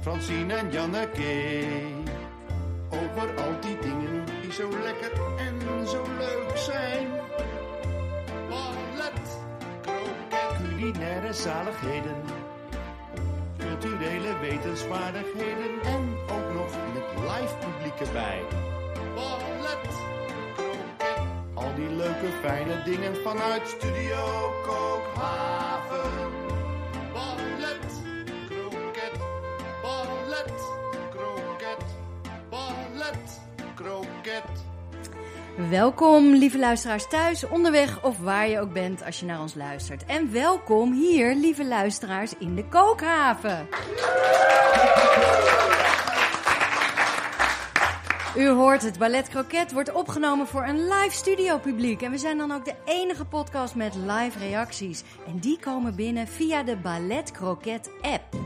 Francine en Janneke. Over al die dingen die zo lekker en zo leuk zijn. Ballet, kroket, culinaire zaligheden. Culturele wetenswaardigheden en ook nog met live publiek erbij. Ballet, kroket, al die leuke fijne dingen vanuit Studio Kookhaven. Welkom, lieve luisteraars thuis, onderweg of waar je ook bent als je naar ons luistert. En welkom hier, lieve luisteraars, in de kookhaven. U hoort het, Ballet Croquet wordt opgenomen voor een live studio publiek. En we zijn dan ook de enige podcast met live reacties. En die komen binnen via de Ballet Croquet app.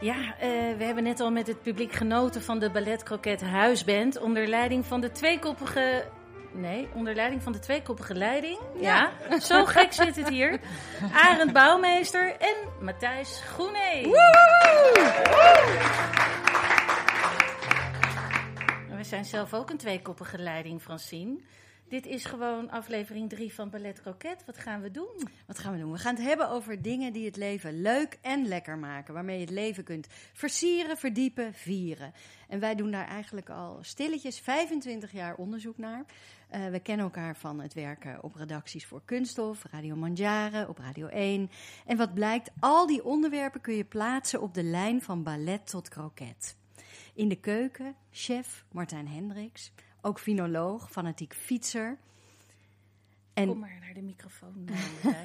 Ja, eh, we hebben net al met het publiek genoten van de Ballet Croquet Huisband. Onder leiding van de tweekoppige. Nee, onder leiding van de tweekoppige leiding. Ja, zo gek zit het hier. Arend Bouwmeester en Matthijs Groene. We zijn zelf ook een tweekoppige leiding, Francine. Dit is gewoon aflevering 3 van Ballet Croquet. Wat gaan we doen? Wat gaan we doen? We gaan het hebben over dingen die het leven leuk en lekker maken. Waarmee je het leven kunt versieren, verdiepen, vieren. En wij doen daar eigenlijk al stilletjes 25 jaar onderzoek naar. Uh, we kennen elkaar van het werken op redacties voor Kunststof, Radio Mandjaren, op Radio 1. En wat blijkt, al die onderwerpen kun je plaatsen op de lijn van ballet tot kroket. In de keuken, chef Martijn Hendricks, ook finoloog, fanatiek fietser. En, Kom maar naar de microfoon.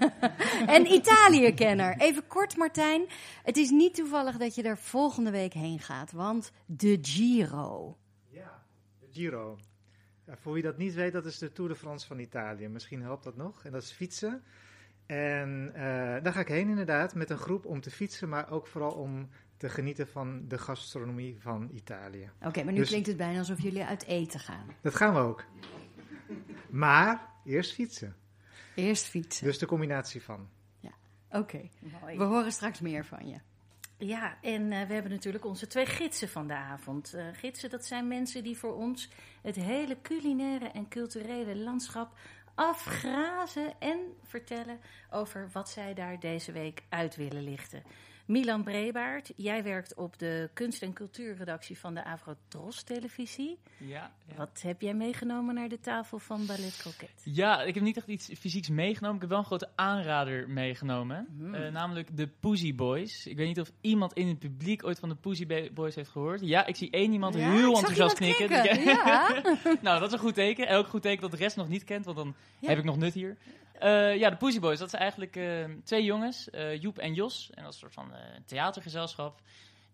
en Italië-kenner. Even kort, Martijn. Het is niet toevallig dat je er volgende week heen gaat, want de Giro. Ja, de Giro. Ja, voor wie dat niet weet, dat is de Tour de France van Italië. Misschien helpt dat nog. En dat is fietsen. En uh, daar ga ik heen inderdaad met een groep om te fietsen, maar ook vooral om te genieten van de gastronomie van Italië. Oké, okay, maar nu dus, klinkt het bijna alsof jullie uit eten gaan. Dat gaan we ook. Maar eerst fietsen. Eerst fietsen. Dus de combinatie van. Ja, oké. Okay. We horen straks meer van je. Ja, en uh, we hebben natuurlijk onze twee gidsen van de avond. Uh, gidsen, dat zijn mensen die voor ons het hele culinaire en culturele landschap afgrazen en vertellen over wat zij daar deze week uit willen lichten. Milan Brebaert, jij werkt op de kunst- en cultuurredactie van de Avrotros televisie. Ja, ja, Wat heb jij meegenomen naar de tafel van Ballet Croquet? Ja, ik heb niet echt iets fysieks meegenomen. Ik heb wel een grote aanrader meegenomen. Mm. Uh, namelijk de Pussy Boys. Ik weet niet of iemand in het publiek ooit van de Pussy Boys heeft gehoord. Ja, ik zie één iemand ja, heel enthousiast knikken. Ja. nou, dat is een goed teken. Een goed teken dat de rest nog niet kent, want dan heb ik nog nut hier. Uh, ja, de Pussy Boys, dat zijn eigenlijk uh, twee jongens, uh, Joep en Jos. En dat is een soort van theatergezelschap.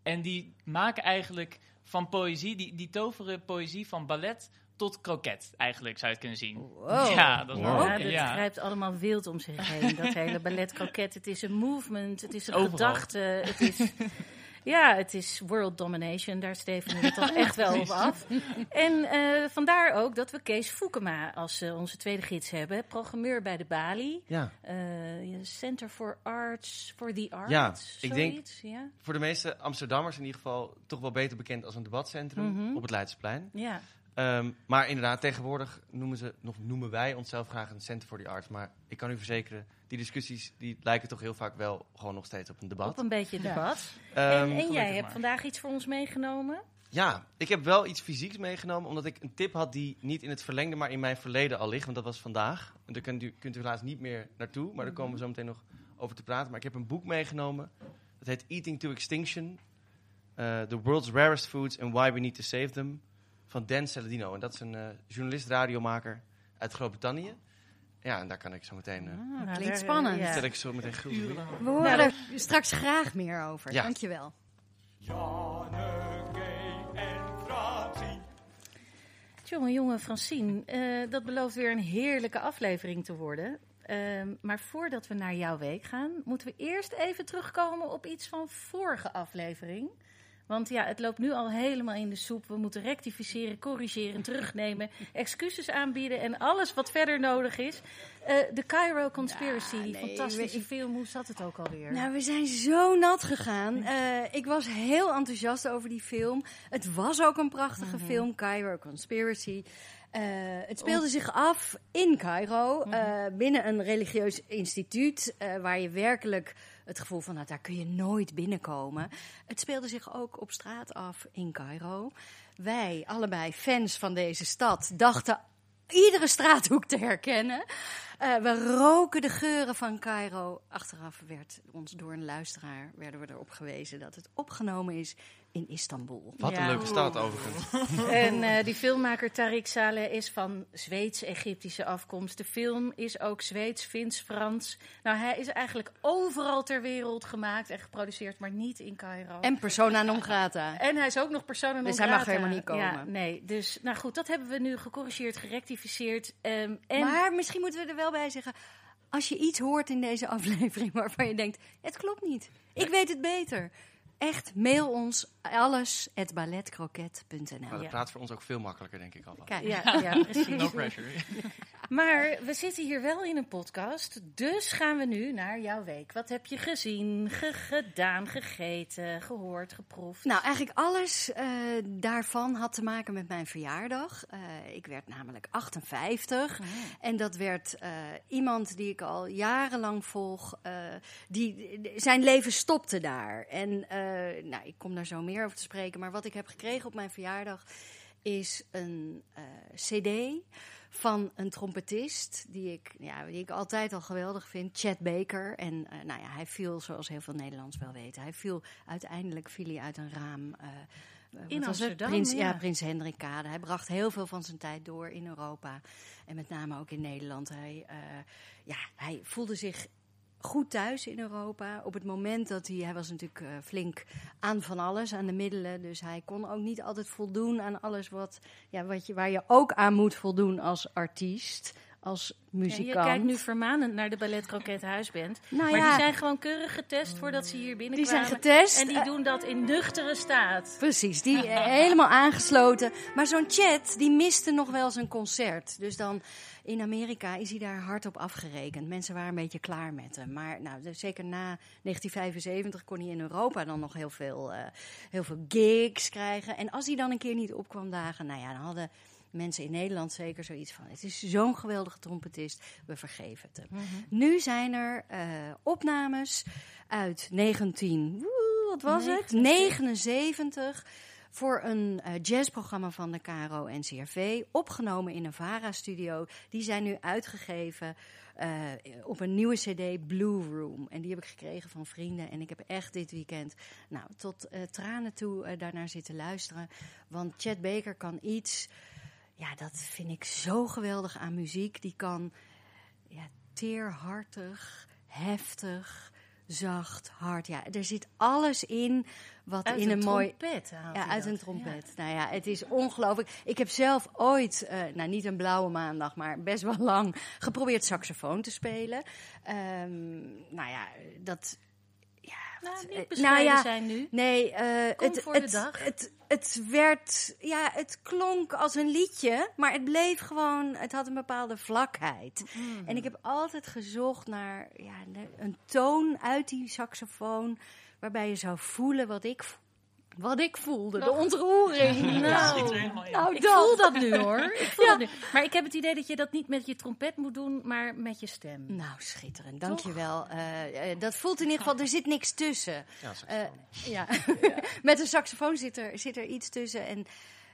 En die maken eigenlijk van poëzie, die, die toveren poëzie van ballet tot kroket, eigenlijk zou je het kunnen zien. Wow. Ja, dat is wow. ja, dat ja. grijpt allemaal wild om zich heen, dat hele ballet kroket. Het is een movement, het is een Overal. gedachte, het is... Ja, het is world domination. Daar steven we het toch echt wel op af. En uh, vandaar ook dat we Kees Foukema als uh, onze tweede gids hebben. Programmeur bij de Bali. Ja. Uh, Center for Arts, for the Arts. Ja, ik denk ja? voor de meeste Amsterdammers in ieder geval toch wel beter bekend als een debatcentrum Mhm. mm -hmm. op het Leidseplein. Ja. Um, maar inderdaad, tegenwoordig noemen, ze, nog noemen wij onszelf graag een Center for the Arts. Maar ik kan u verzekeren, die discussies die lijken toch heel vaak wel gewoon nog steeds op een debat. Op een beetje debat. Ja. Um, en, en jij hebt maar. vandaag iets voor ons meegenomen? Ja, ik heb wel iets fysieks meegenomen, omdat ik een tip had die niet in het verlengde, maar in mijn verleden al ligt. Want dat was vandaag. En daar kunt u, kunt u helaas niet meer naartoe, maar daar komen we zo meteen nog over te praten. Maar ik heb een boek meegenomen. Dat heet Eating to Extinction. Uh, the World's Rarest Foods and Why We Need to Save Them van Dan Saladino. En dat is een uh, journalist, radiomaker uit Groot-Brittannië. Ja, en daar kan ik zo meteen... Uh, ah, klinkt daar, spannend. Ja. Stel ik zo meteen goed. We horen er straks graag meer over. Ja. Dankjewel. Jongen, jongen, Francine, uh, dat belooft weer een heerlijke aflevering te worden. Uh, maar voordat we naar jouw week gaan, moeten we eerst even terugkomen op iets van vorige aflevering. Want ja, het loopt nu al helemaal in de soep. We moeten rectificeren, corrigeren, terugnemen, excuses aanbieden en alles wat verder nodig is. Eh, de Cairo Conspiracy, Ja, die nee, fantastische film, hoe zat het ook alweer? Nou, we zijn zo nat gegaan. Eh, ik was heel enthousiast over die film. Het was ook een prachtige film, Cairo Conspiracy. Eh, het speelde zich af in Cairo, eh, binnen een religieus instituut, waar je werkelijk het gevoel van, nou, daar kun je nooit binnenkomen. Het speelde zich ook op straat af in Cairo. Wij, allebei fans van deze stad, dachten iedere straathoek te herkennen. Eh, we roken de geuren van Cairo. Achteraf werd ons door een luisteraar werden we erop gewezen dat het opgenomen is in Istanbul. Wat een Ja. leuke stad overigens. En eh, die filmmaker Tariq Saleh is van Zweeds-Egyptische afkomst. De film is ook Zweeds, Fins, Frans. Nou, hij is eigenlijk overal ter wereld gemaakt en geproduceerd, maar niet in Cairo. En persona non grata. En hij is ook nog persoon non Dus hij mag grata. helemaal niet komen. Ja, nee, dus nou goed, dat hebben we nu gecorrigeerd, gerectificeerd. ehm, en Maar misschien moeten we er wel bij zeggen. Als je iets hoort in deze aflevering waarvan je denkt: het klopt niet. Ik weet het beter. Echt, mail ons alles at balletcroquet.nl. Maar dat praat voor ons ook veel makkelijker, denk ik al. Kijk, ja, ja, precies. No pressure. Maar we zitten hier wel in een podcast, dus gaan we nu naar jouw week. Wat heb je gezien, ge- gedaan, gegeten, gehoord, geproefd? Nou, eigenlijk alles eh, daarvan had te maken met mijn verjaardag. Eh, ik werd namelijk 58. En dat werd eh, iemand die ik al jarenlang volg. die, zijn leven stopte daar. En nou, ik kom daar zo meer over te spreken. Maar wat ik heb gekregen op mijn verjaardag is een CD van een trompetist die ik, ja, die ik altijd al geweldig vind, Chet Baker. En eh, nou ja, hij viel, zoals heel veel Nederlands wel weten, hij viel uiteindelijk viel hij uit een raam. eh, eh, In? Amsterdam, Prins, ja. ja, Prins Hendrikade. Hij bracht heel veel van zijn tijd door in Europa en met name ook in Nederland. Hij, ja, hij voelde zich goed thuis in Europa. Op het moment dat hij, hij was natuurlijk eh, flink aan van alles, aan de middelen. Dus hij kon ook niet altijd voldoen aan alles wat, ja, wat je, waar je ook aan moet voldoen als artiest, als Ja, muzikant. je kijkt nu vermanend naar de Ballet Croquet Huisband. Nou maar ja. die zijn gewoon keurig getest voordat ze hier Die binnenkwamen. zijn getest. En die doen dat in nuchtere staat. Precies, die helemaal aangesloten. Maar zo'n chat, die miste nog wel zijn concert. Dus dan in Amerika is hij daar hard op afgerekend. Mensen waren een beetje klaar met hem. Maar nou, dus zeker na 1975 kon hij in Europa dan nog heel veel, eh, heel veel gigs krijgen. En als hij dan een keer niet opkwam dagen, nou ja, dan hadden mensen in Nederland zeker zoiets van... het is zo'n geweldige trompetist, we vergeven het hem. Nu zijn er eh, opnames uit 19... woe, wat was het? 79 voor een eh, jazzprogramma van de KRO NCRV, opgenomen in een VARA-studio. Die zijn nu uitgegeven eh, op een nieuwe CD, Blue Room. En die heb ik gekregen van vrienden. En ik heb echt dit weekend nou, tot tranen toe daarnaar zitten luisteren. Want Chet Baker kan iets, ja, dat vind ik zo geweldig aan muziek. Die kan ja, teerhartig, heftig, zacht, hard. Ja, er zit alles in wat Uit in een, mooi. trompet Ja, uit dat. een trompet. Nou ja, het is ongelooflijk. Ik heb zelf ooit, eh, nou niet een blauwe maandag, maar best wel lang geprobeerd saxofoon te spelen. Ehm, nou ja, dat. Nou, niet eh, bescheiden nou ja, zijn nu. Nee, Kom het, voor de het, dag. Het, het werd, ja, het klonk als een liedje, maar het bleef gewoon, het had een bepaalde vlakheid. Mm. En ik heb altijd gezocht naar ja, de- een toon uit die saxofoon, waarbij je zou voelen wat ik, vo- wat ik voelde, de ontroering. Er Nou, helemaal in. nou Ik dat. voel dat nu hoor. Ik voel Ja. dat nu. Maar ik heb het idee dat je dat niet met je trompet moet doen, maar met je stem. Nou, schitterend, dankjewel. Eh eh, dat voelt in ieder geval, er zit niks tussen. Ja. Eh, ja, met een saxofoon zit er, zit er iets tussen. En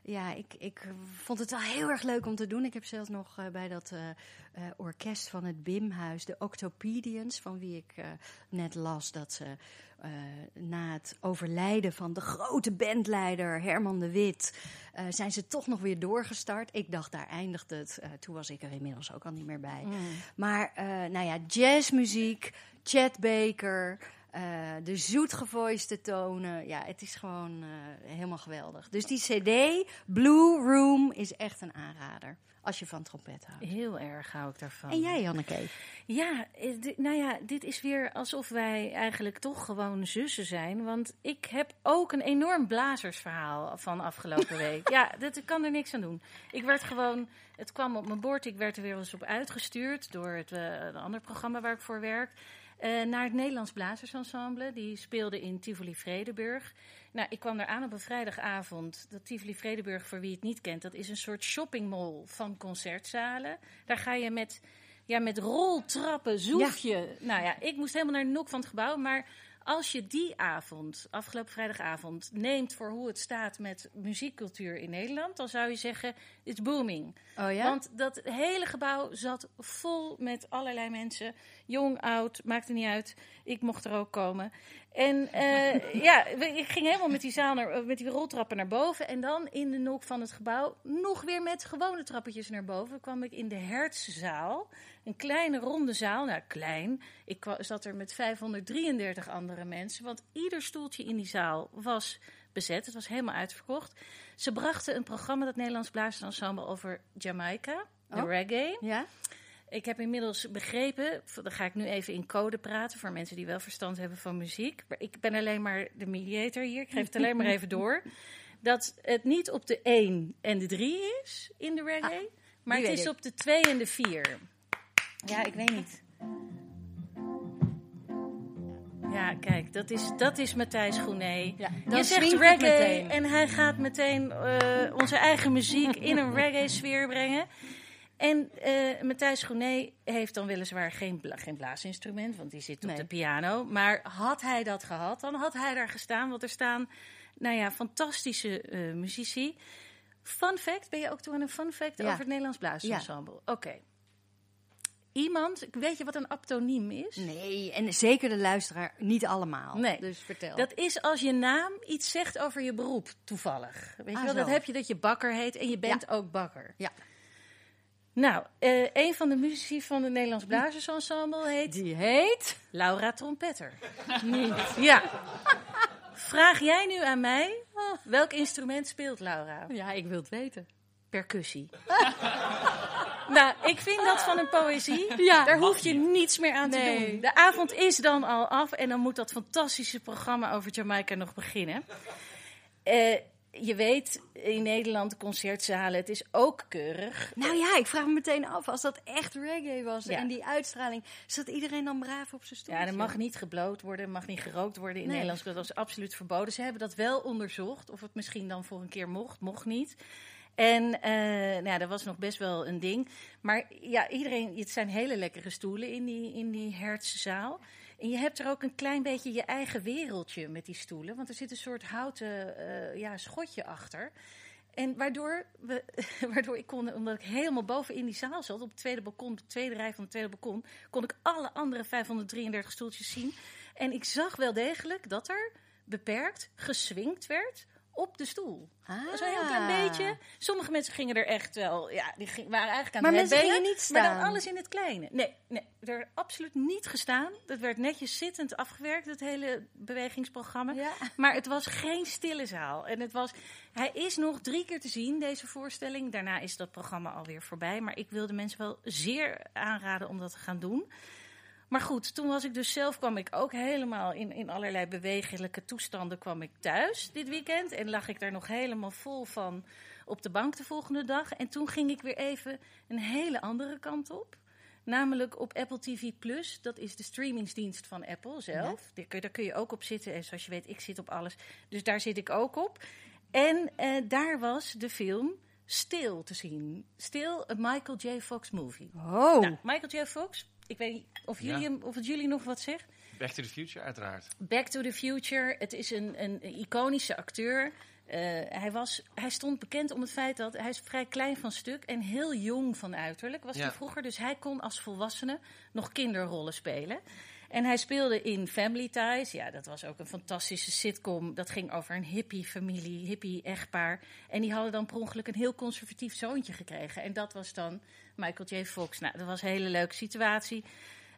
ja, ik, ik vond het wel heel erg leuk om te doen. Ik heb zelfs nog eh, bij dat eh, eh, orkest van het BIM-huis, de Octopedians, van wie ik net las dat ze na het overlijden van de grote bandleider Herman de Wit, zijn ze toch nog weer doorgestart. Ik dacht, daar eindigt het. Toen was ik er inmiddels ook al niet meer bij. Maar eh, nou ja, jazzmuziek, Chet Baker, eh, de zoetgevoiste tonen. Ja, het is gewoon eh, helemaal geweldig. Dus die CD, Blue Room, is echt een aanrader. als je van trompet houdt. Heel erg hou ik daarvan. En jij, Janneke? Ja, eh, nou ja, dit is weer alsof wij eigenlijk toch gewoon zussen zijn. Want ik heb ook een enorm blazersverhaal van afgelopen week. Ja, dat, ik kan er niks aan doen. Ik werd gewoon, het kwam op mijn bord, ik werd er weer eens op uitgestuurd door het een ander programma waar ik voor werk. Eh, naar het Nederlands Blazersensemble. Die speelde in Tivoli Vredenburg. Nou, ik kwam daar aan op een vrijdagavond. Dat Tivoli Vredenburg, voor wie het niet kent, dat is een soort shoppingmall van concertzalen. Daar ga je met ja, met roltrappen, zoefje. Nou ja, ik moest helemaal naar de nok van het gebouw. Maar als je die avond, afgelopen vrijdagavond, neemt voor hoe het staat met muziekcultuur in Nederland, dan zou je zeggen, it's booming. Oh ja? Want dat hele gebouw zat vol met allerlei mensen. Jong, oud, maakte niet uit. Ik mocht er ook komen. En eh, ja, ik ging helemaal met die, zaal naar, eh, met die roltrappen naar boven. En dan in de nok van het gebouw nog weer met gewone trappetjes naar boven. kwam ik in de Hertzzaal. Een kleine ronde zaal. Nou, klein. Ik zat er met 533 andere mensen. Want ieder stoeltje in die zaal was bezet. Het was helemaal uitverkocht. Ze brachten een programma, dat Nederlands Blazersensemble, over Jamaica. De Oh. reggae. Ja? Ik heb inmiddels begrepen, dan ga ik nu even in code praten voor mensen die wel verstand hebben van muziek. Maar ik ben alleen maar de mediator hier, ik geef het alleen maar even door. Dat het niet op de 1 en de 3 is in de reggae, maar die het is ik. op de 2 en de 4. Ja, ik weet niet. Ja, kijk, dat is, dat is Matthijs Groenee. Ja, Je zegt reggae en hij gaat meteen eh, onze eigen muziek in een reggae-sfeer brengen. En eh Matthijs Groenee heeft dan weliswaar geen, bla geen blaasinstrument, want die zit op Nee. de piano. Maar had hij dat gehad, dan had hij daar gestaan. Want er staan, nou ja, fantastische eh, muzici. Fun fact, ben je ook toe aan een fun fact Ja. over het Nederlands Blaasensemble? Oké. Iemand, weet je wat een aptoniem is? Nee, en zeker de luisteraar niet allemaal. Nee. Dus vertel. Dat is als je naam iets zegt over je beroep, toevallig. Weet je Ah, wel, dat heb je dat je bakker heet en je bent ook bakker. Ja. Nou, eh, een van de muzici van het Nederlands Blazersensemble heet Die heet... Laura Trompetter. Ja. Vraag jij nu aan mij, welk instrument speelt Laura? Ja, ik wil het weten. Percussie. nou, ik vind dat van een poëzie. Ja. Daar hoef je niets meer aan te doen. De avond is dan al af en dan moet dat fantastische programma over Jamaica nog beginnen. Eh, je weet, in Nederland concertzalen, het is ook keurig. Nou ja, ik vraag me meteen af, als dat echt reggae was Ja. en die uitstraling, zat iedereen dan braaf op zijn stoel? Ja, er mag niet gebloot worden, mag niet gerookt worden in Nee. Nederland. Dat is absoluut verboden. Ze hebben dat wel onderzocht, of het misschien dan voor een keer mocht, mocht niet. En eh nou, ja, dat was nog best wel een ding. Maar ja, iedereen, het zijn hele lekkere stoelen in die, in die hertzzaal. En je hebt er ook een klein beetje je eigen wereldje met die stoelen. Want er zit een soort houten eh, ja, schotje achter. En waardoor, we, waardoor ik kon, omdat ik helemaal boven in die zaal zat, op het tweede balkon, de tweede rij van het tweede balkon, kon ik alle andere 533 stoeltjes zien. En ik zag wel degelijk dat er beperkt geswingd werd op de stoel. Ah. Dat was een heel klein beetje. Sommige mensen gingen er echt wel, ja, die ging, waren eigenlijk aan Maar het mensen gingen niet Maar staan. dan alles in het kleine. Nee, nee, er absoluut niet gestaan. Dat werd netjes zittend afgewerkt, het hele bewegingsprogramma. Ja. Maar het was geen stille zaal. En het was, hij is nog drie keer te zien, deze voorstelling. Daarna is dat programma alweer voorbij. Maar ik wilde mensen wel zeer aanraden om dat te gaan doen. Maar goed, toen was ik dus zelf, kwam ik ook helemaal in, in allerlei bewegelijke toestanden kwam ik thuis dit weekend. En lag ik daar nog helemaal vol van op de bank de volgende dag. En toen ging ik weer even een hele andere kant op. Namelijk op Apple TV Plus. Dat is de streamingsdienst van Apple zelf. Daar, kun, daar kun je ook op zitten. En zoals je weet, ik zit op alles. Dus daar zit ik ook op. En eh, daar was de film Stil te zien. Stil, een Michael J. Fox movie. Oh. Nou, Michael J. Fox, ik weet niet of, jullie Ja. hem, of het jullie nog wat zegt. Back to the Future, uiteraard. Back to the Future, het is een, een iconische acteur. Eh, hij, was, hij stond bekend om het feit dat hij is vrij klein van stuk en heel jong van uiterlijk was Ja. hij vroeger. Dus hij kon als volwassene nog kinderrollen spelen. En hij speelde in Family Ties. Ja, dat was ook een fantastische sitcom. Dat ging over een hippie-familie, hippie-echtpaar. En die hadden dan per ongeluk een heel conservatief zoontje gekregen. En dat was dan Michael J. Fox. Nou, dat was een hele leuke situatie.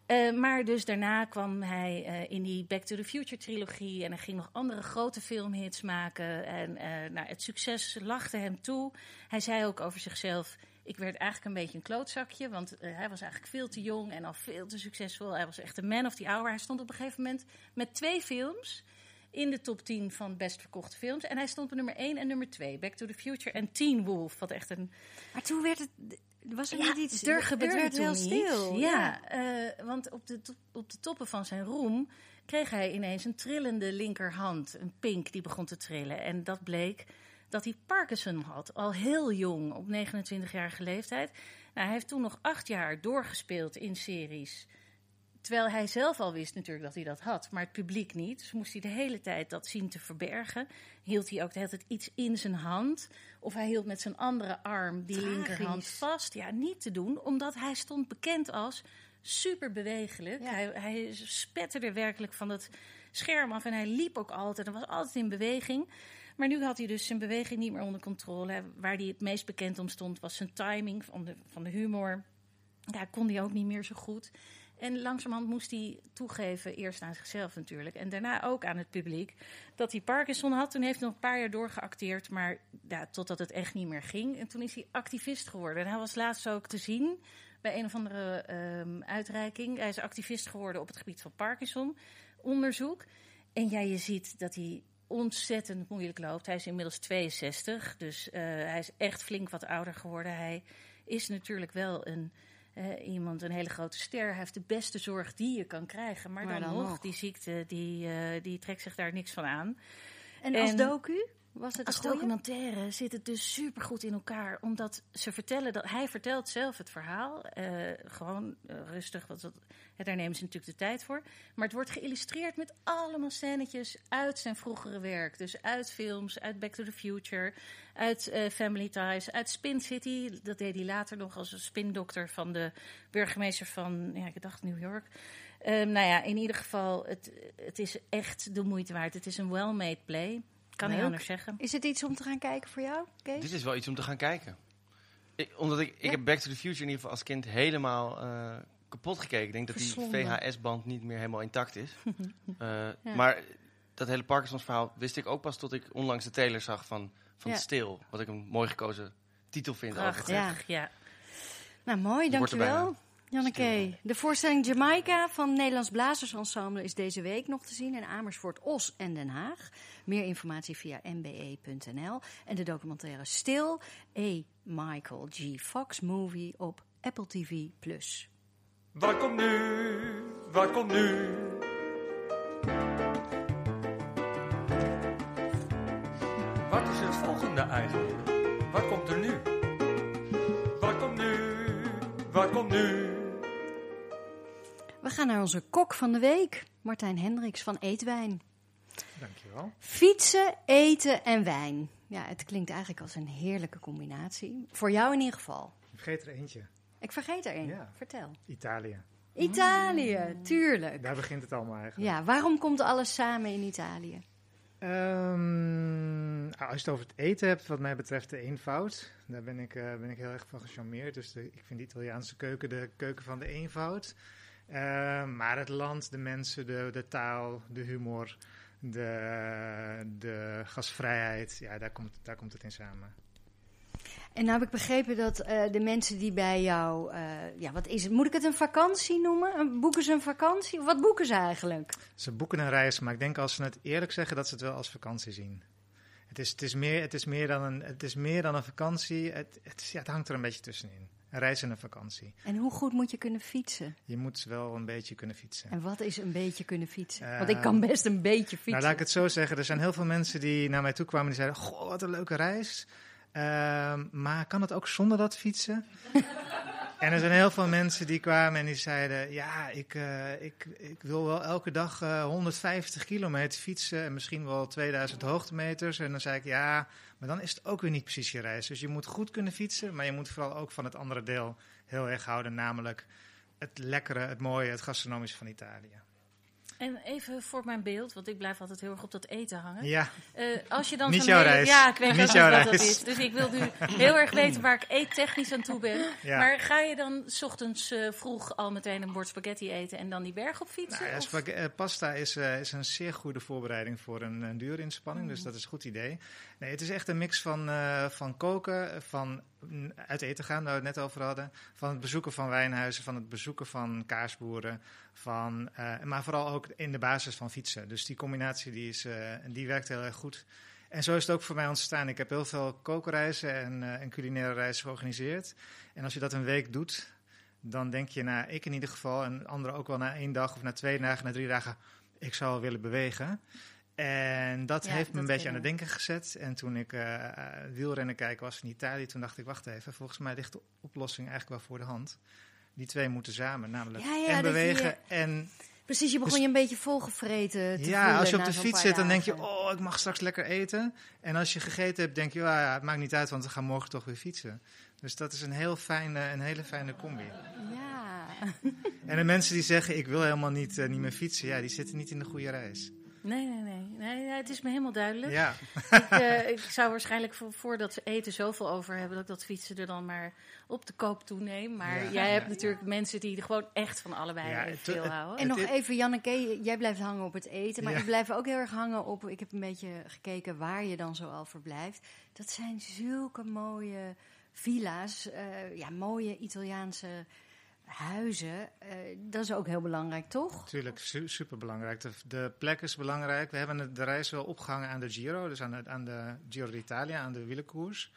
Eh, maar dus daarna kwam hij eh, in die Back to the Future trilogie. En hij ging nog andere grote filmhits maken. En eh, nou, het succes lachte hem toe. Hij zei ook over zichzelf: Ik werd eigenlijk een beetje een klootzakje, want eh, hij was eigenlijk veel te jong en al veel te succesvol. Hij was echt een man of the hour. Hij stond op een gegeven moment met twee films in de top 10 van best verkochte films. En hij stond op nummer 1 en nummer 2. Back to the Future en Teen Wolf, wat echt een Maar toen werd het... Was er ja, niet iets... er gebeurde het werd wel toen stil. iets. Ja, eh, want op de, op de toppen van zijn roem kreeg hij ineens een trillende linkerhand. Een pink die begon te trillen. En dat bleek dat hij Parkinson had. Al heel jong, op 29-jarige leeftijd. Nou, hij heeft toen nog acht jaar doorgespeeld in series. Terwijl hij zelf al wist natuurlijk dat hij dat had, maar het publiek niet. Dus moest hij de hele tijd dat zien te verbergen. Hield hij ook de hele tijd iets in zijn hand. Of hij hield met zijn andere arm die Tragisch. linkerhand vast. Ja, niet te doen, omdat hij stond bekend als super bewegelijk. Ja. Hij, hij spetterde werkelijk van het scherm af en hij liep ook altijd. Hij was altijd in beweging. Maar nu had hij dus zijn beweging niet meer onder controle. Waar hij het meest bekend om stond was zijn timing van de, van de humor. Ja, kon hij ook niet meer zo goed. En langzamerhand moest hij toegeven, eerst aan zichzelf natuurlijk, en daarna ook aan het publiek, dat hij Parkinson had. Toen heeft hij nog een paar jaar doorgeacteerd, maar ja, totdat het echt niet meer ging. En toen is hij activist geworden. En hij was laatst ook te zien bij een of andere ehm, uitreiking. Hij is activist geworden op het gebied van Parkinson-onderzoek. En ja, je ziet dat hij ontzettend moeilijk loopt. Hij is inmiddels 62, dus eh, hij is echt flink wat ouder geworden. Hij is natuurlijk wel een, eh, iemand, een hele grote ster. Hij heeft de beste zorg die je kan krijgen. Maar, Maar dan, dan nog, die ziekte, die, eh, die trekt zich daar niks van aan. En als En- docu? Was het Als documentaire zit het dus supergoed in elkaar. Omdat ze vertellen dat hij vertelt zelf het verhaal. eh, gewoon eh, rustig, want dat, daar nemen ze natuurlijk de tijd voor. Maar het wordt geïllustreerd met allemaal scènetjes uit zijn vroegere werk. Dus uit films, uit Back to the Future, uit eh, Family Ties, uit Spin City. Dat deed hij later nog als een spindokter van de burgemeester van, ja, ik dacht New York. Ehm, nou ja, in ieder geval, het, het is echt de moeite waard. Het is een well-made play. Kan niet Leuk. anders zeggen. Is het iets om te gaan kijken voor jou, Kees? Dit is wel iets om te gaan kijken. Ik, omdat ik, ik Ja. heb Back to the Future in ieder geval als kind helemaal eh, kapot gekeken. Ik denk dat die. VHS-band niet meer helemaal intact is. Eh, Ja. Maar dat hele Parkinsons verhaal wist ik ook pas tot ik onlangs de trailer zag van, van Ja. Stil. Wat ik een mooi gekozen titel vind. Prachtig, ja. Nou, mooi, dankjewel. Janneke, de voorstelling Jamaica van Nederlands Blazersensemble is deze week nog te zien in Amersfoort, Os en Den Haag. Meer informatie via nbe.nl. En de documentaire Stil, A. Michael G. Fox Movie op Apple TV+. Waar komt nu? Waar komt nu? Wat is het volgende eigenlijk? Wat komt er nu? Wat komt nu? Wat komt nu? We gaan naar onze kok van de week, Martijn Hendricks van Eetwijn. Dankjewel. Fietsen, eten en wijn. Ja, het klinkt eigenlijk als een heerlijke combinatie. Voor jou in ieder geval. Ik vergeet er eentje. Ik vergeet er één. Ja. Vertel. Italië. Italië, tuurlijk. Daar begint het allemaal eigenlijk. Ja, waarom komt alles samen in Italië? Ehm, nou, als je het over het eten hebt, wat mij betreft de eenvoud. Daar ben ik, eh, ben ik heel erg van gecharmeerd. Dus de, ik vind de Italiaanse keuken de keuken van de eenvoud. Ehm, maar het land, de mensen, de, de taal, de humor, de, de gasvrijheid. Ja, daar komt, daar komt het in samen. En nou heb ik begrepen dat eh, de mensen die bij jou, eh, ja, wat is het? Moet ik het een vakantie noemen? Boeken ze een vakantie? Wat boeken ze eigenlijk? Ze boeken een reis, maar ik denk als ze het eerlijk zeggen dat ze het wel als vakantie zien. Het is, het is, meer, het is, meer, dan een, het is meer dan een vakantie. Het, het, ja, het hangt er een beetje tussenin. Een reis en een vakantie. En hoe goed moet je kunnen fietsen? Je moet wel een beetje kunnen fietsen. En wat is een beetje kunnen fietsen? Eh, Want ik kan best een beetje fietsen. Nou, laat ik het zo zeggen. Er zijn heel veel mensen die naar mij toe kwamen die zeiden: Goh, wat een leuke reis. Ehm, maar kan het ook zonder dat fietsen? en er zijn heel veel mensen die kwamen en die zeiden: Ja, ik, eh, ik, ik wil wel elke dag eh, 150 kilometer fietsen en misschien wel 2000 hoogtemeters. En dan zei ik: Ja, maar dan is het ook weer niet precies je reis. Dus je moet goed kunnen fietsen, maar je moet vooral ook van het andere deel heel erg houden, namelijk het lekkere, het mooie, het gastronomische van Italië. En even voor mijn beeld, want ik blijf altijd heel erg op dat eten hangen. Ja, Eh, als je dan Niet jouw reis. Ja, ik weet Niet wat dat reis. is. Dus ik wil nu heel erg weten waar ik eettechnisch aan toe ben. Ja. Maar ga je dan 's ochtends eh, vroeg al meteen een bord spaghetti eten en dan die berg op fietsen? Nou ja, eh, pasta is, is een zeer goede voorbereiding voor een, een durinspanning, dus dat is een goed idee. Nee, het is echt een mix van, eh, van koken, van uit eten gaan, waar we het net over hadden. Van het bezoeken van wijnhuizen, van het bezoeken van kaasboeren. Van, eh, maar vooral ook in de basis van fietsen. Dus die combinatie die, is, eh, die werkt heel erg goed. En zo is het ook voor mij ontstaan. Ik heb heel veel kookreizen en, en culinaire reizen georganiseerd. En als je dat een week doet, dan denk je, nou, ik in ieder geval, en anderen ook wel na één dag of na twee dagen, na drie dagen, ik zou willen bewegen. En dat Ja, heeft me een beetje aan het denken gezet. En toen ik eh, wielrennen kijken was in Italië, toen dacht ik, wacht even, volgens mij ligt de oplossing eigenlijk wel voor de hand. Die twee moeten samen, namelijk Ja, ja, en je- bewegen en Precies, je begon Dus- je een beetje volgevreten te ja, als je op de fiets zit, dan denk je, oh, ik mag straks lekker eten. En als je gegeten hebt, denk je, ja, ja, het maakt niet uit, want we gaan morgen toch weer fietsen. Dus dat is een, heel fijne, een hele fijne combi. Ja. En de mensen die zeggen, ik wil helemaal niet, eh, niet meer fietsen, ja, die zitten niet in de goede reis. Nee, nee, nee. nee het is me helemaal duidelijk. Ja, Ik, eh, ik zou waarschijnlijk voor, voordat ze eten zoveel over hebben... dat ik dat fietsen er dan maar op de koop toeneem. Maar Ja. jij hebt natuurlijk mensen die er gewoon echt van allebei Ja, even het- veel het- houden. En nog even, Janneke, jij blijft hangen op het eten. Maar Ja. ik blijf ook heel erg hangen op... Ik heb een beetje gekeken waar je dan zoal verblijft. Dat zijn zulke mooie villa's. eh, ja, mooie Italiaanse huizen. Eh, dat is ook heel belangrijk, toch? natuurlijk, su super belangrijk. De, plek is belangrijk. We hebben de reis wel opgehangen aan de Giro, dus aan de, aan de Giro d'Italia, aan de wielerkoers.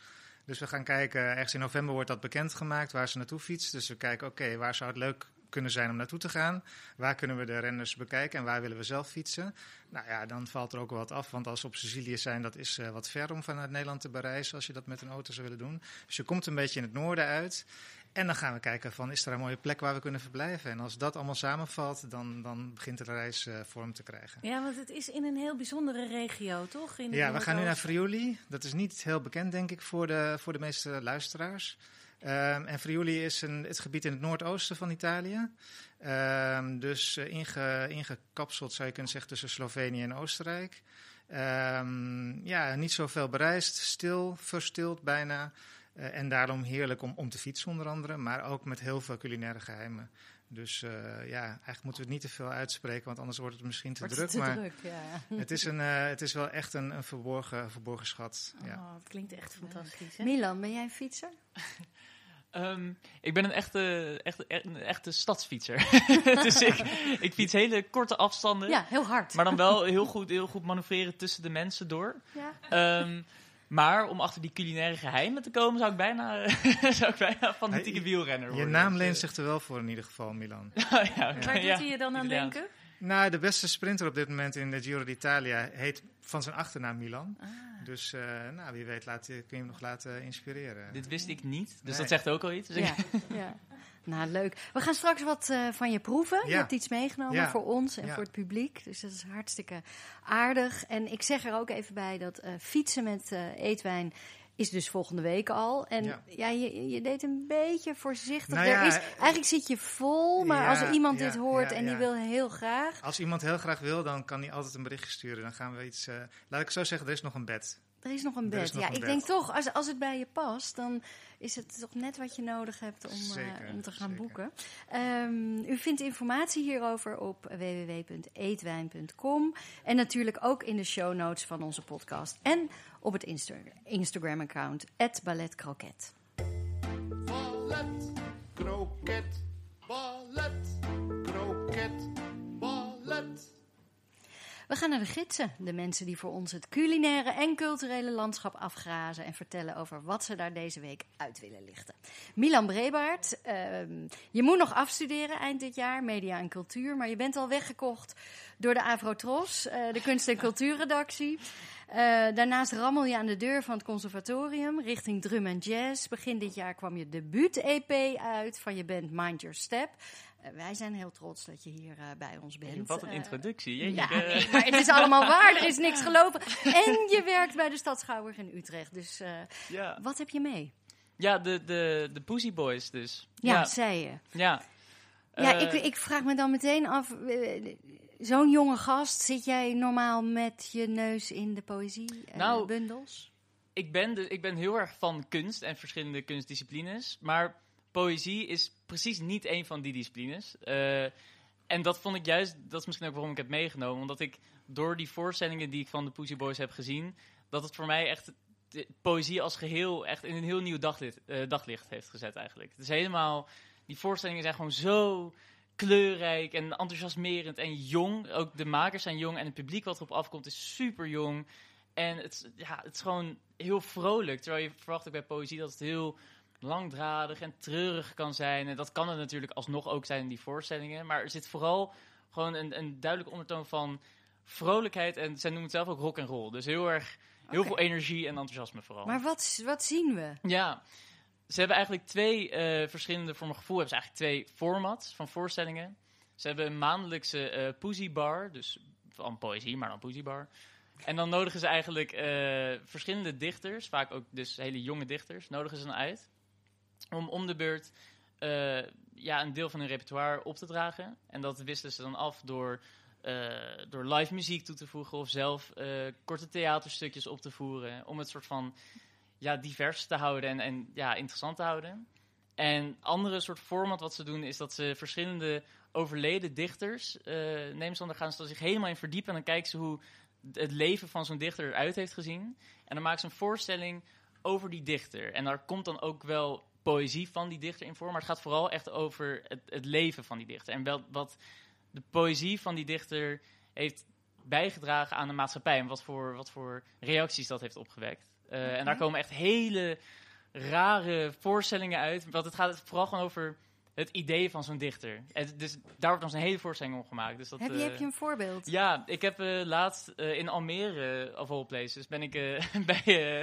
Dus we gaan kijken, ergens in november wordt dat bekendgemaakt waar ze naartoe fietst. Dus we kijken, oké, waar zou het leuk kunnen zijn om naartoe te gaan? Waar kunnen we de renners bekijken en waar willen we zelf fietsen? Nou ja, dan valt er ook wel wat af, want als we op Sicilië zijn, dat is eh, wat ver om vanuit Nederland te bereizen als je dat met een auto zou willen doen. Dus je komt een beetje in het noorden uit. En dan gaan we kijken van, is er een mooie plek waar we kunnen verblijven? En als dat allemaal samenvalt, dan, dan begint de reis eh, vorm te krijgen. Ja, want het is in een heel bijzondere regio, toch? In Ja, we gaan nu naar. Friuli. Dat is niet heel bekend, denk ik, voor de, voor de meeste luisteraars. Ehm, en Friuli is een, het gebied in het noordoosten van Italië. Ehm, dus eh, inge, ingekapseld, zou je kunnen zeggen, tussen Slovenië en Oostenrijk. Ehm, ja, niet zoveel bereisd, stil, verstild bijna. Eh, en daarom heerlijk om, om te fietsen onder andere, maar ook met heel veel culinaire geheimen. Dus eh, ja, eigenlijk moeten we het niet te veel uitspreken, want anders wordt het misschien te Wordt druk. het te maar druk, ja. het, is een, eh, het is wel echt een, een verborgen, verborgen schat. Ja. Oh, het klinkt echt fantastisch, hè? Milan, ben jij een fietser? Ehm, ik ben een echte, echte, een echte stadsfietser. dus ik, ik fiets hele korte afstanden. Ja, heel hard. Maar dan wel heel goed, heel goed manoeuvreren tussen de mensen door. Ja. Ehm, maar om achter die culinaire geheimen te komen, zou ik bijna, zou ik bijna fanatieke wielrenner Je worden. naam Dus, leent zich er wel voor in ieder geval, Milan. ja, oké, Waar doet ja, hij je dan aan Italiaans. denken? nou, de beste sprinter op dit moment in de Giro d'Italia heet van zijn achternaam Milan. Ah. Dus eh, nou, wie weet laat, je- kun je hem nog laten inspireren. Dit wist ik niet, dus Nee. dat zegt ook al iets. Dus Ja, ja. Nou, leuk. We gaan straks wat eh, van je proeven. Je hebt iets meegenomen Ja. voor ons en Ja. voor het publiek. Dus dat is hartstikke aardig. En ik zeg er ook even bij dat eh, fietsen met eh, eetwijn is dus volgende week al. En ja, Ja. je, je deed een beetje voorzichtig. Nou er is, eigenlijk zit je vol, maar ja, als er iemand dit hoort en die wil heel graag... Als iemand heel graag wil, dan kan hij altijd een berichtje sturen. Dan gaan we iets. laat ik zo zeggen, er is nog een bed. Er is nog een bed. nog ja, een ik bed. denk toch, als, als het bij je past, dan is het toch net wat je nodig hebt om, eh, Zeker, om te gaan zeker. boeken. Ehm, u vindt informatie hierover op www.eetwijn.com en natuurlijk ook in de show notes van onze podcast en op het Insta Instagram-account balletcroquet. Ballet, kroket, We gaan naar de gidsen, de mensen die voor ons het culinaire en culturele landschap afgrazen en vertellen over wat ze daar deze week uit willen lichten. Milan Brebaert, ehm, je moet nog afstuderen eind dit jaar, media en cultuur, maar je bent al weggekocht door de Avrotros, eh, de kunst- en cultuurredactie. Eh, daarnaast rammel je aan de deur van het conservatorium richting drum en jazz. Begin dit jaar kwam je debuut-EP uit van je band Mind Your Step. Eh, wij zijn heel trots dat je hier eh, bij ons bent. Wat een Eh, introductie. jeetje. ja, nee, maar het is allemaal waar. Er is niks gelopen. En je werkt bij de Stad Schouwburg in Utrecht. Dus ja, wat heb je mee? ja de, de, de Pussy Boys dus. Ja, ja. zei je. ja. Ja, ik, ik vraag me dan meteen af. Zo'n jonge gast, zit jij normaal met je neus in de poëziebundels? Nou, bundels? ik ben, dus, ik ben heel erg van kunst en verschillende kunstdisciplines. Maar poëzie is precies niet een van die disciplines. Eh, en dat vond ik juist, dat is misschien ook waarom ik het meegenomen. Omdat ik door die voorstellingen die ik van de Pussy Boys heb gezien, dat het voor mij echt de poëzie als geheel echt in een heel nieuw daglicht, eh, daglicht heeft gezet eigenlijk. Het is helemaal, die voorstellingen zijn gewoon zo kleurrijk en enthousiasmerend en jong. Ook de makers zijn jong en het publiek wat erop afkomt is super jong. En het, ja, het is gewoon heel vrolijk. Terwijl je verwacht ook bij poëzie dat het heel langdradig en treurig kan zijn. En dat kan het natuurlijk alsnog ook zijn in die voorstellingen. Maar er zit vooral gewoon een, een duidelijke ondertoon van vrolijkheid. En zij noemen het zelf ook rock and roll. Dus heel erg, heel veel energie en enthousiasme vooral. Maar wat, wat zien we? Ja, ze hebben eigenlijk twee eh, verschillende, voor mijn gevoel, hebben ze eigenlijk twee formats van voorstellingen. Ze hebben een maandelijkse eh poesie bar, dus van poëzie, maar dan poesie bar. En dan nodigen ze eigenlijk eh, verschillende dichters, vaak ook dus hele jonge dichters, nodigen ze dan uit. Om om de beurt eh, ja, een deel van hun repertoire op te dragen. En dat wisselen ze dan af door, eh, door live muziek toe te voegen of zelf eh, korte theaterstukjes op te voeren. Om het soort van ja, divers te houden en, en ja, interessant te houden. En andere soort format wat ze doen is dat ze verschillende overleden dichters nemen ze dan, gaan ze zich helemaal in verdiepen en dan kijken ze hoe het leven van zo'n dichter eruit heeft gezien. En dan maken ze een voorstelling over die dichter. En daar komt dan ook wel poëzie van die dichter in voor, maar het gaat vooral echt over het, het leven van die dichter. En wel wat de poëzie van die dichter heeft bijgedragen aan de maatschappij en wat voor, wat voor reacties dat heeft opgewekt. Eh, En daar komen echt hele rare voorstellingen uit. Want het gaat vooral gewoon over het idee van zo'n dichter. En dus daar wordt dan een hele voorstelling om gemaakt. Dus dat, Heb je, eh, heb je een voorbeeld? ja, ik heb eh, laatst eh, in Almere, of all places, ben ik eh, bij... eh,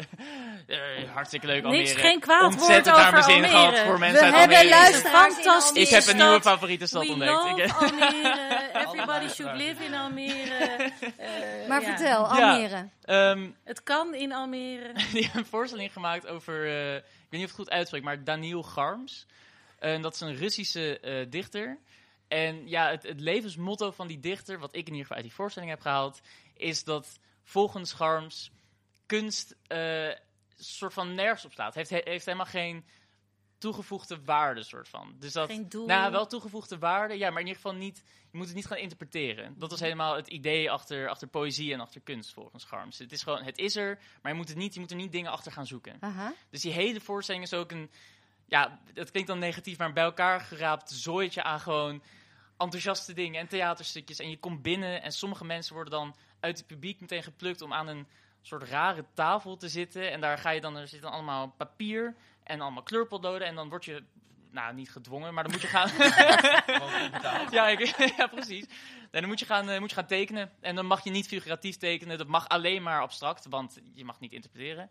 eh, hartstikke leuk Almere. Niks, geen kwaad woord Ontzettend naar over Almere. gehad voor We mensen uit hebben Almere. luisteraars Fantastisch. Ik heb een nieuwe favoriete stad We ontdekt. love Almere. Everybody should live in Almere. Eh, Maar ja. vertel, Ja. Almere. ehm, Het kan in Almere. die hebben een voorstelling gemaakt over, eh, ik weet niet of ik het goed uitspreek, maar Daniel Garms. En dat is een Russische eh, dichter. En ja, het, het levensmotto van die dichter, wat ik in ieder geval uit die voorstelling heb gehaald, is dat volgens Garms kunst eh soort van nergens op staat. Heeft, he- heeft helemaal geen toegevoegde waarde, soort van. Dus dat, Geen doel. nou, wel toegevoegde waarde, ja, maar in ieder geval niet. Je moet het niet gaan interpreteren. Dat was helemaal het idee achter, achter poëzie en achter kunst, volgens Garms. Het is gewoon, het is er, maar je moet, het niet, je moet er niet dingen achter gaan zoeken. Aha. Dus die hele voorstelling is ook een, ja, het klinkt dan negatief, maar bij elkaar geraapt zooitje aan gewoon enthousiaste dingen en theaterstukjes. En je komt binnen en sommige mensen worden dan uit het publiek meteen geplukt om aan een soort rare tafel te zitten. En daar ga je dan, er zit dan allemaal papier en allemaal kleurpotloden. En dan word je, nou niet gedwongen, maar dan moet je gaan... ja, ik, ja, precies. En dan moet je, gaan, eh, moet je gaan tekenen. En dan mag je niet figuratief tekenen. Dat mag alleen maar abstract, want je mag niet interpreteren.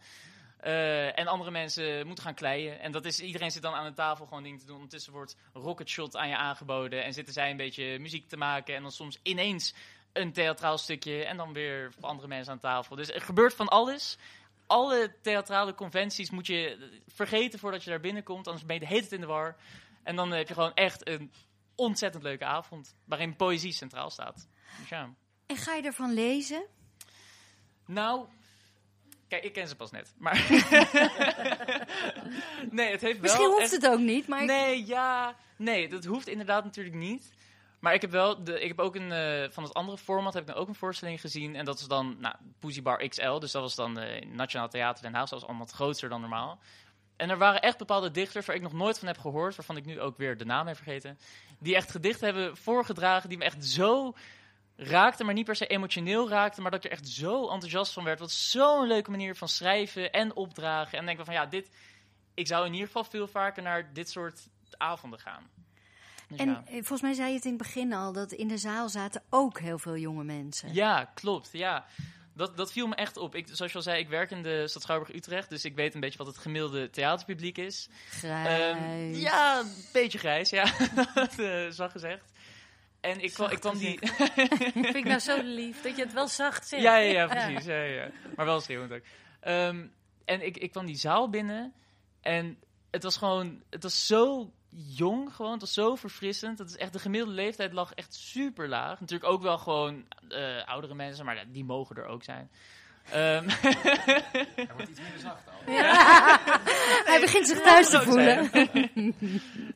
Eh, en andere mensen moeten gaan kleien. En dat is, iedereen zit dan aan een tafel gewoon dingen te doen. Ondertussen wordt Rocket Shot aan je aangeboden. En zitten zij een beetje muziek te maken. En dan soms ineens een theatraal stukje. En dan weer andere mensen aan tafel. Dus er gebeurt van alles. Alle theatrale conventies moet je vergeten voordat je daar binnenkomt. Anders ben je de hele tijd in de war. En dan heb je gewoon echt een ontzettend leuke avond. Waarin poëzie centraal staat. Dus ja. En ga je ervan lezen? Nou, kijk, ik ken ze pas net. Maar. nee, het heeft wel. Misschien hoeft echt- het ook niet, maar ik- Nee, ja. Nee, dat hoeft inderdaad natuurlijk niet. Maar ik heb wel, de, ik heb ook een, eh, van het andere format heb ik dan ook een voorstelling gezien. En dat is dan, nou, Poesie Bar XL. Dus dat was dan in Nationaal Theater Den Haag. Dat was allemaal wat groter dan normaal. En er waren echt bepaalde dichters waar ik nog nooit van heb gehoord. Waarvan ik nu ook weer de naam heb vergeten. Die echt gedichten hebben voorgedragen. Die me echt zo raakten. Maar niet per se emotioneel raakten. Maar dat ik er echt zo enthousiast van werd. Wat zo'n leuke manier van schrijven en opdragen. En denk ik van ja, dit... Ik zou in ieder geval veel vaker naar dit soort avonden gaan. Dus En ja. eh, volgens mij zei je het in het begin al, dat in de zaal zaten ook heel veel jonge mensen. Ja, klopt. Ja. Dat, dat viel me echt op. Ik, zoals je al zei, ik werk in de stad Schouwburg-Utrecht. Dus ik weet een beetje wat het gemiddelde theaterpubliek is. Grijs. Ehm, ja, een beetje grijs, ja. dat eh zag gezegd. En ik kwam, ik kwam die... Vind ik nou zo lief dat je het wel zacht zegt. Ja, ja, ja, precies. Ja, ja, ja. Maar wel schreeuwend ook. Ehm, en ik, ik kwam die zaal binnen en het was gewoon, het was zo jong gewoon, het was zo verfrissend. Het is echt, de gemiddelde leeftijd lag echt super laag. Natuurlijk ook wel gewoon eh, oudere mensen, maar die mogen er ook zijn. Ehm, Hij wordt iets minder zacht al. Hij begint zich thuis te voelen.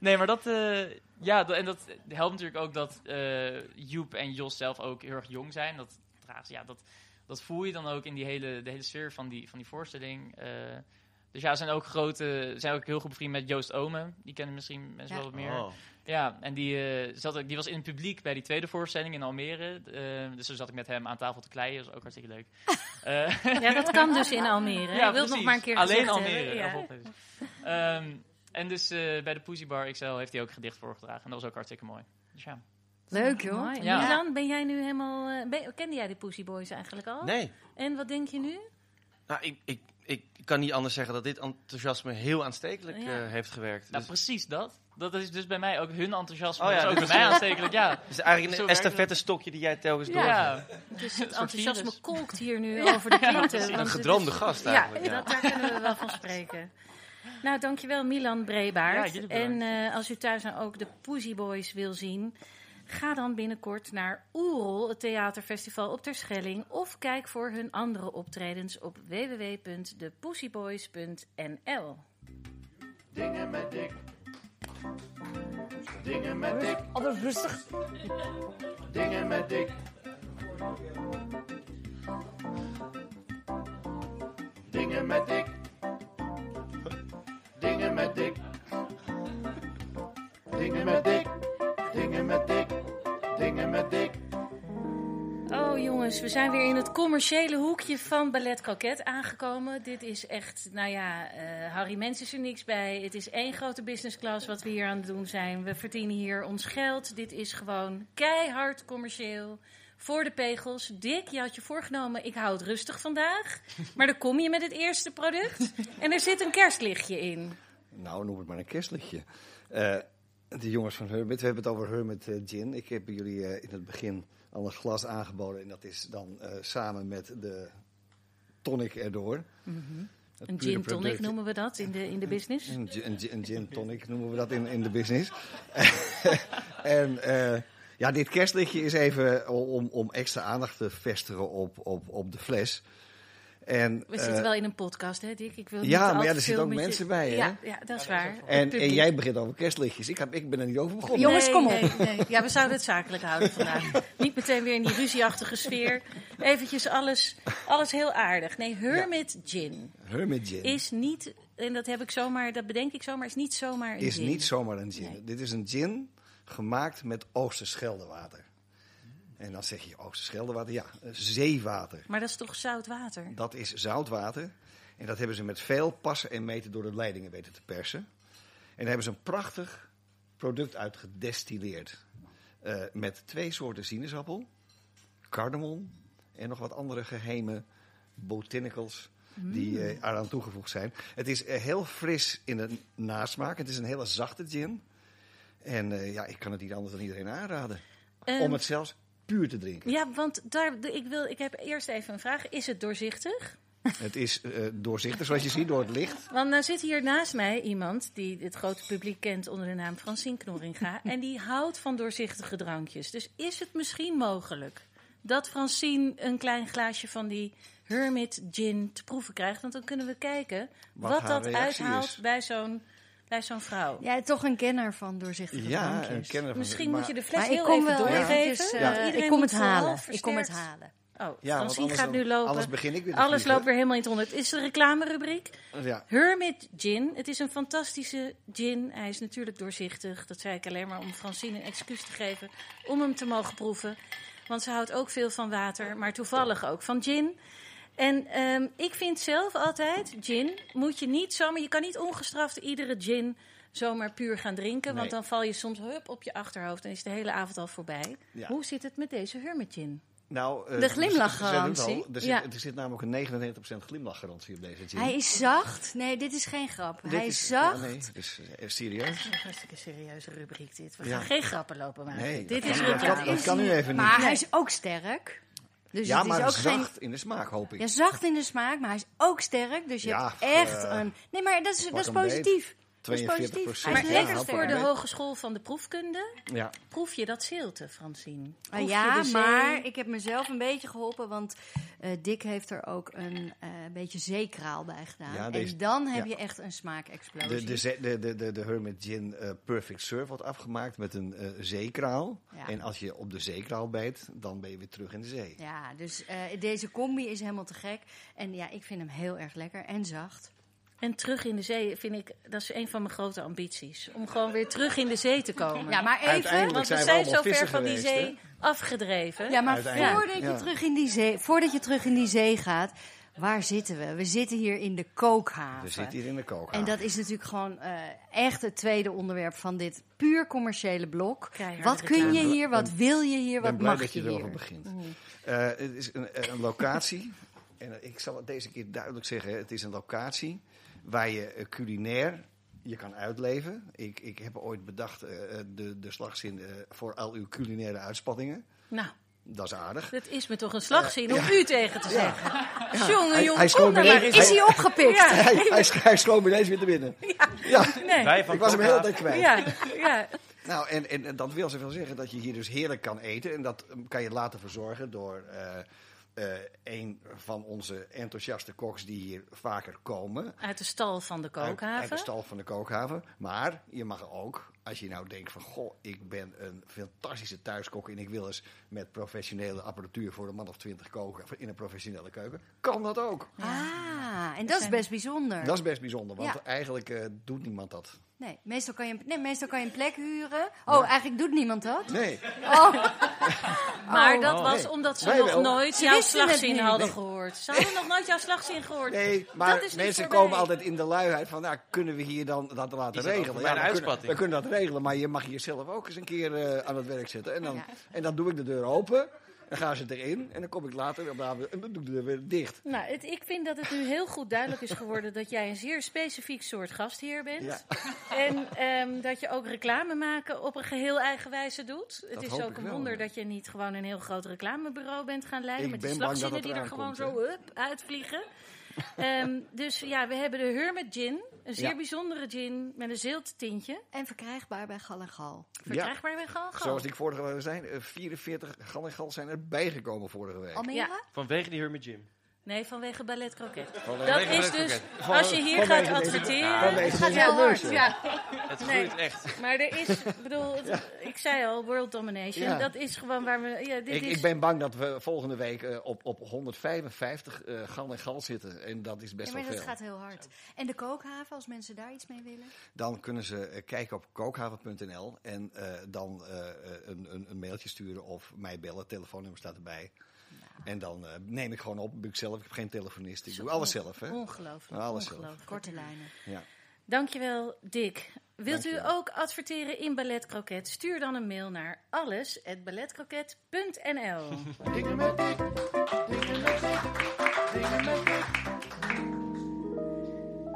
nee, maar dat, eh, ja, dat- en dat helpt natuurlijk ook dat eh, Joep en Jos zelf ook heel erg jong zijn. Dat, draagt- ja, dat dat voel je dan ook in die hele, de hele sfeer van die, van die voorstelling. Eh, dus ja, zijn ook grote, zijn ook heel goed bevriend met Joost Omen. Die kennen misschien mensen Ja. wel wat meer. Oh. Ja, en die, eh, zat, die was in het publiek bij die tweede voorstelling in Almere. Eh, dus toen zat ik met hem aan tafel te kleien. Dat was ook hartstikke leuk. Eh, Ja, dat kan dus in Almere. ja, nog precies. maar een keer Alleen Almere. ja. ja. Ehm, en dus eh, bij de Pussy Bar XL heeft hij ook gedicht voorgedragen. En dat was ook hartstikke mooi. Dus ja. Leuk joh. Mooi. Ja. Milan, ben jij nu helemaal... eh, ben- kende jij de Pussy Boys eigenlijk al? Nee. En wat denk je nu? Nou, ik, ik, ik kan niet anders zeggen dat dit enthousiasme heel aanstekelijk Ja. eh, heeft gewerkt. Nou, Dus precies dat. Dat is dus bij mij ook hun enthousiasme. Oh ja, dat is ook dus- bij mij aanstekelijk, ja. het is eigenlijk Zo een estafette stokje die jij telkens doorgeeft. Ja, Dus het enthousiasme virus. kolkt hier nu over de klinten. Een gedroomde is- gast Ja, eigenlijk. Ja, dat, daar kunnen we wel van spreken. Nou, dankjewel Milan Brebaert. Ja, en eh, als u thuis nou ook de Pussy Boys wil zien... ga dan binnenkort naar Oerol, het theaterfestival op Terschelling... of kijk voor hun andere optredens op www.depussyboys.nl. Dingen met dik. Dingen met dik. Alles rustig. Dingen met dik. Dingen met dik. Dingen met dik. Dingen met dik. Dingen met dik. Dingen met dik. Oh jongens, we zijn weer in het commerciële hoekje van Ballet Croquet aangekomen. Dit is echt, nou ja, eh, Harry Mens is er niks bij. Het is één grote business class wat we hier aan het doen zijn. We verdienen hier ons geld. Dit is gewoon keihard commercieel. Voor de pegels. Dick, je had je voorgenomen, ik hou het rustig vandaag. Maar dan kom je met het eerste product. En er zit een kerstlichtje in. Nou, noem het maar een kerstlichtje. Eh, de jongens van Hermit, we hebben het over Hermit eh, Gin. Ik heb jullie eh, in het begin al een glas aangeboden. En dat is dan eh, samen met de tonic erdoor. Mhm. Een gin tonic noemen we dat in de, in de business. Een, gi- een, gi- een gin tonic noemen we dat in, in de business. en eh, ja, dit kerstlichtje is even om, om extra aandacht te vestigen op, op, op de fles. En, We eh, zitten wel in een podcast, hè Dick? Ik wil ja, niet maar ja, er zitten ook je- mensen bij, hè? Ja, ja dat is waar. En, jij begint over kerstlichtjes. Ik, heb, ik ben er niet over begonnen. Jongens, Nee, kom op. Nee, nee. Ja, we zouden het zakelijk houden vandaag. Niet meteen weer in die ruzieachtige sfeer. Eventjes alles, alles heel aardig. Nee, Hermit Gin Hermit Gin is niet, en dat heb ik zomaar, dat bedenk ik zomaar, is niet zomaar een is gin. niet zomaar een gin. Nee. Dit is een gin gemaakt met Oosterscheldewater. En dan zeg je Oosterscheldewater, ja, eh, zeewater. Maar dat is toch zout water? Dat is zoutwater. En dat hebben ze met veel passen en meten door de leidingen weten te persen. En daar hebben ze een prachtig product uit gedestilleerd. Eh, met twee soorten sinaasappel, cardamom en nog wat andere geheime botanicals die eh, eraan toegevoegd zijn. Het is eh, heel fris in de nasmaak. Het is een hele zachte gin. En ja, ik kan het niet anders dan iedereen aanraden. Ehm, om het zelfs puur te drinken. Ja, want daar, ik, wil, ik heb eerst even een vraag. Is het doorzichtig? Het is eh, doorzichtig, zoals je ziet, door het licht. Want nou zit hier naast mij iemand die het grote publiek kent onder de naam Francine Knorringa. en die houdt van doorzichtige drankjes. Dus is het misschien mogelijk dat Francine een klein glaasje van die Hermit Gin te proeven krijgt? Want dan kunnen we kijken Wat dat uithaalt is. bij zo'n bij zo'n vrouw. Jij toch een kenner van doorzichtige Ja, drankjes. een kenner van Misschien maar- moet je de fles heel kom even doorgeven. eventjes, eh, ik kom moet het halen. Ik kom het halen. Oh, Ja, want Francine anders gaat nu lopen. anders begin ik weer Alles loopt weer helemaal in het honderd. Het is de reclamerubriek. Ja. Hermit Gin. Het is een fantastische gin. Hij is natuurlijk doorzichtig. Dat zei ik alleen maar om Francine een excuus te geven om hem te mogen proeven. Want ze houdt ook veel van water, maar toevallig ook van gin. En ehm, ik vind zelf altijd, gin moet je niet zomaar... Je kan niet ongestraft iedere gin zomaar puur gaan drinken. Want dan val je soms hup op je achterhoofd en is de hele avond al voorbij. Ja. Hoe zit het met deze Hermit Gin? Nou, eh, De glimlachgarantie. Er Ja. er zit namelijk een 99% glimlachgarantie op deze gin. Hij is zacht. Nee, dit is geen grap. Dit Hij is zacht. Ja, nee, het is eh, serieus. Een hartstikke serieuze rubriek dit. We Ja. gaan geen grappen lopen maken. Nee, dit dat is kan- dat dat kan nu even Maar niet. hij is ook sterk. Dus ja, het is maar ook zacht geen... in de smaak, hoop ik. Ja, zacht in de smaak, maar hij is ook sterk. Dus je Ja, hebt echt eh, een... Nee, maar dat is, dat is beet. Positief. 42 positief. procent. Maar Hij lekker lekker voor de. Hogeschool van de Proefkunde. Ja, Proef je dat zilte, Francine? Ah, Proef je ja, maar ik heb mezelf een beetje geholpen, want eh, Dick heeft er ook een eh, beetje zeekraal bij gedaan. Ja, deze- en dan heb ja. je echt een smaakexplosie. de, de, de, de, de, de Hermit Gin eh, Perfect Surf wordt afgemaakt met een eh, zeekraal. Ja. En als je op de zeekraal bijt, dan ben je weer terug in de zee. Ja, dus eh, deze combi is helemaal te gek. En ja, ik vind hem heel erg lekker en zacht. En terug in de zee vind ik, dat is een van mijn grote ambities. Om gewoon weer terug in de zee te komen. Ja, maar even... Want we zijn zo ver van die zee afgedreven. Ja, maar voordat je, ja. terug in die zee, voordat je terug in die zee gaat, waar zitten we? We zitten hier in de kookhaven. We zitten hier in de kookhaven. En dat is natuurlijk gewoon eh, echt het tweede onderwerp van dit puur commerciële blok. Wat kun je hier, wat wil je hier, Ik ben wat blij mag dat je je erover hier? begint. Eh, het is een, een locatie, en ik zal het deze keer duidelijk zeggen, het is een locatie waar je eh, culinair je kan uitleven. Ik, ik heb ooit bedacht eh, de, de slagzin eh, voor al uw culinaire uitspanningen. Nou, Dat is aardig. dat is me toch een slagzin om u tegen te zeggen. Jongen, Hij- jongen, hij kom schoot dan me maar even- eens. Is hij opgepikt? Ja, Hij, hij, hij schoot me ineens weer te binnen. Ja, nee. Wij van ik was hem heel tijd kwijt. Ja, ja. Nou, en, en, en dat wil zoveel zeggen dat je hier dus heerlijk kan eten. En dat kan je laten verzorgen door eh, eh, een van onze enthousiaste koks die hier vaker komen. Uit de stal van de Uit, uit kookhaven. de stal van de kookhaven. Maar je mag ook, als je nou denkt van... Goh, ik ben een fantastische thuiskok en ik wil eens met professionele apparatuur voor een man of twintig koken in een professionele keuken. Kan dat ook. Ah, en dat is best bijzonder. Dat is best bijzonder, want Ja. eigenlijk eh, doet niemand dat. Nee, meestal kan, je, nee, meestal kan je een plek huren. Oh, eigenlijk doet niemand dat? Nee, Oh, Maar Oh. dat Oh. was Nee. omdat ze Wij nog wel. nooit Ze jouw slagzin hadden Nee. gehoord. Ze hadden nog nooit jouw slagzin gehoord. nee maar mensen komen altijd in de luiheid van... Nou, kunnen we hier dan dat laten regelen? mijn we, kunnen, we kunnen dat regelen, maar je mag jezelf ook eens een keer eh, aan het werk zetten. En dan, Ja. en dan doe ik de deur open, dan gaan ze erin... en dan kom ik later op de avond en dan doe ik de deur weer dicht. Nou, het, ik vind dat het nu heel goed duidelijk is geworden dat jij een zeer specifiek soort gastheer bent. Ja. En ehm, dat je ook reclame maken op een geheel eigen wijze doet. Het is ook een wel, wonder ja. dat je niet gewoon een heel groot reclamebureau bent gaan leiden. Ik met die slagzinnen die er gewoon zo uitvliegen. Ehm, dus ja, we hebben de Hermit Gin. Een zeer Ja. bijzondere gin met een zilttintje. en verkrijgbaar bij Gal en Gal. Verkrijgbaar bij Gal. Zoals ik vorige week zei, eh, 44 gal en gal zijn er bijgekomen vorige week. Almere? Ja. Vanwege die Hermit Gym. Nee, vanwege ballet croquet. Vanwege Dat is dus, als je hier Vanwege gaat adverteren... Gaat heel hard. Ja, Het Nee. groeit echt. Maar er is, ik bedoel, ik zei al, world domination. Ja. Dat is gewoon waar we. Ja, dit Ik, is, ik ben bang dat we volgende week eh, op, op 155 eh, gal en gal zitten. En dat is best Ja, maar wel dat veel. gaat heel hard. En de kookhaven, als mensen daar iets mee willen? Dan kunnen ze eh, kijken op kookhaven.nl en eh, dan eh, een, een, een mailtje sturen of mij bellen. Telefoonnummer staat erbij. En dan eh, neem ik gewoon op. Doe ik zelf. Ik heb geen telefonist. Ik doe alles zelf. Hè? Ongelooflijk. Alles zelf. Korte lijnen. Ja. Dankjewel, Dick. Wilt u ook adverteren in Ballet Croquet? Stuur dan een mail naar alles@balletcroquet.nl. Dingen met dingen met dingen met dik.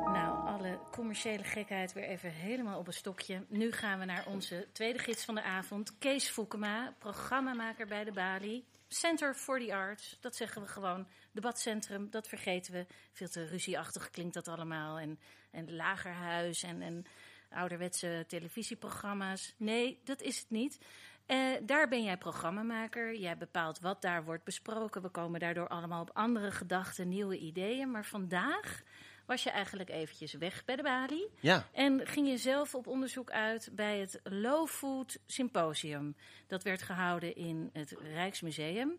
Nou, alle commerciële gekheid weer even helemaal op een stokje. Nu gaan we naar onze tweede gids van de avond, Kees Foukema, programmamaker bij de Bali. Center for the Arts, dat zeggen we gewoon. Debatcentrum, dat vergeten we. Veel te ruzieachtig klinkt dat allemaal. En, en lagerhuis en, en ouderwetse televisieprogramma's. Nee, dat is het niet. Eh, daar ben jij programmamaker. Jij bepaalt wat daar wordt besproken. We komen daardoor allemaal op andere gedachten, nieuwe ideeën. Maar vandaag was je eigenlijk eventjes weg bij de Bali. Ja, En ging je zelf op onderzoek uit bij het Low Food Symposium. Dat werd gehouden in het Rijksmuseum.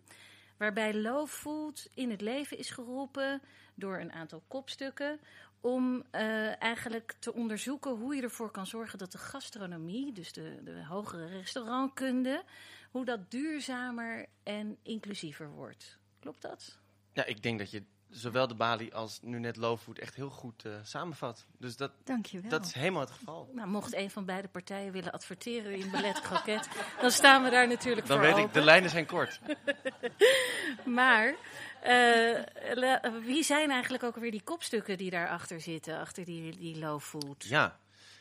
Waarbij low food in het leven is geroepen door een aantal kopstukken. Om eh, eigenlijk te onderzoeken hoe je ervoor kan zorgen dat de gastronomie, dus de, de hogere restaurantkunde, hoe dat duurzamer en inclusiever wordt. Klopt dat? ja, ik denk dat je zowel de Bali als nu net Low Food echt heel goed eh, samenvat. Dus dat, Dankjewel. dat is helemaal het geval. Nou, mocht een van beide partijen willen adverteren in Ballet Croquet, dan staan we daar natuurlijk Dan voor weet ik, de lijnen zijn kort. Maar eh, wie zijn eigenlijk ook weer die kopstukken die daarachter zitten, achter die, die low food? Ja.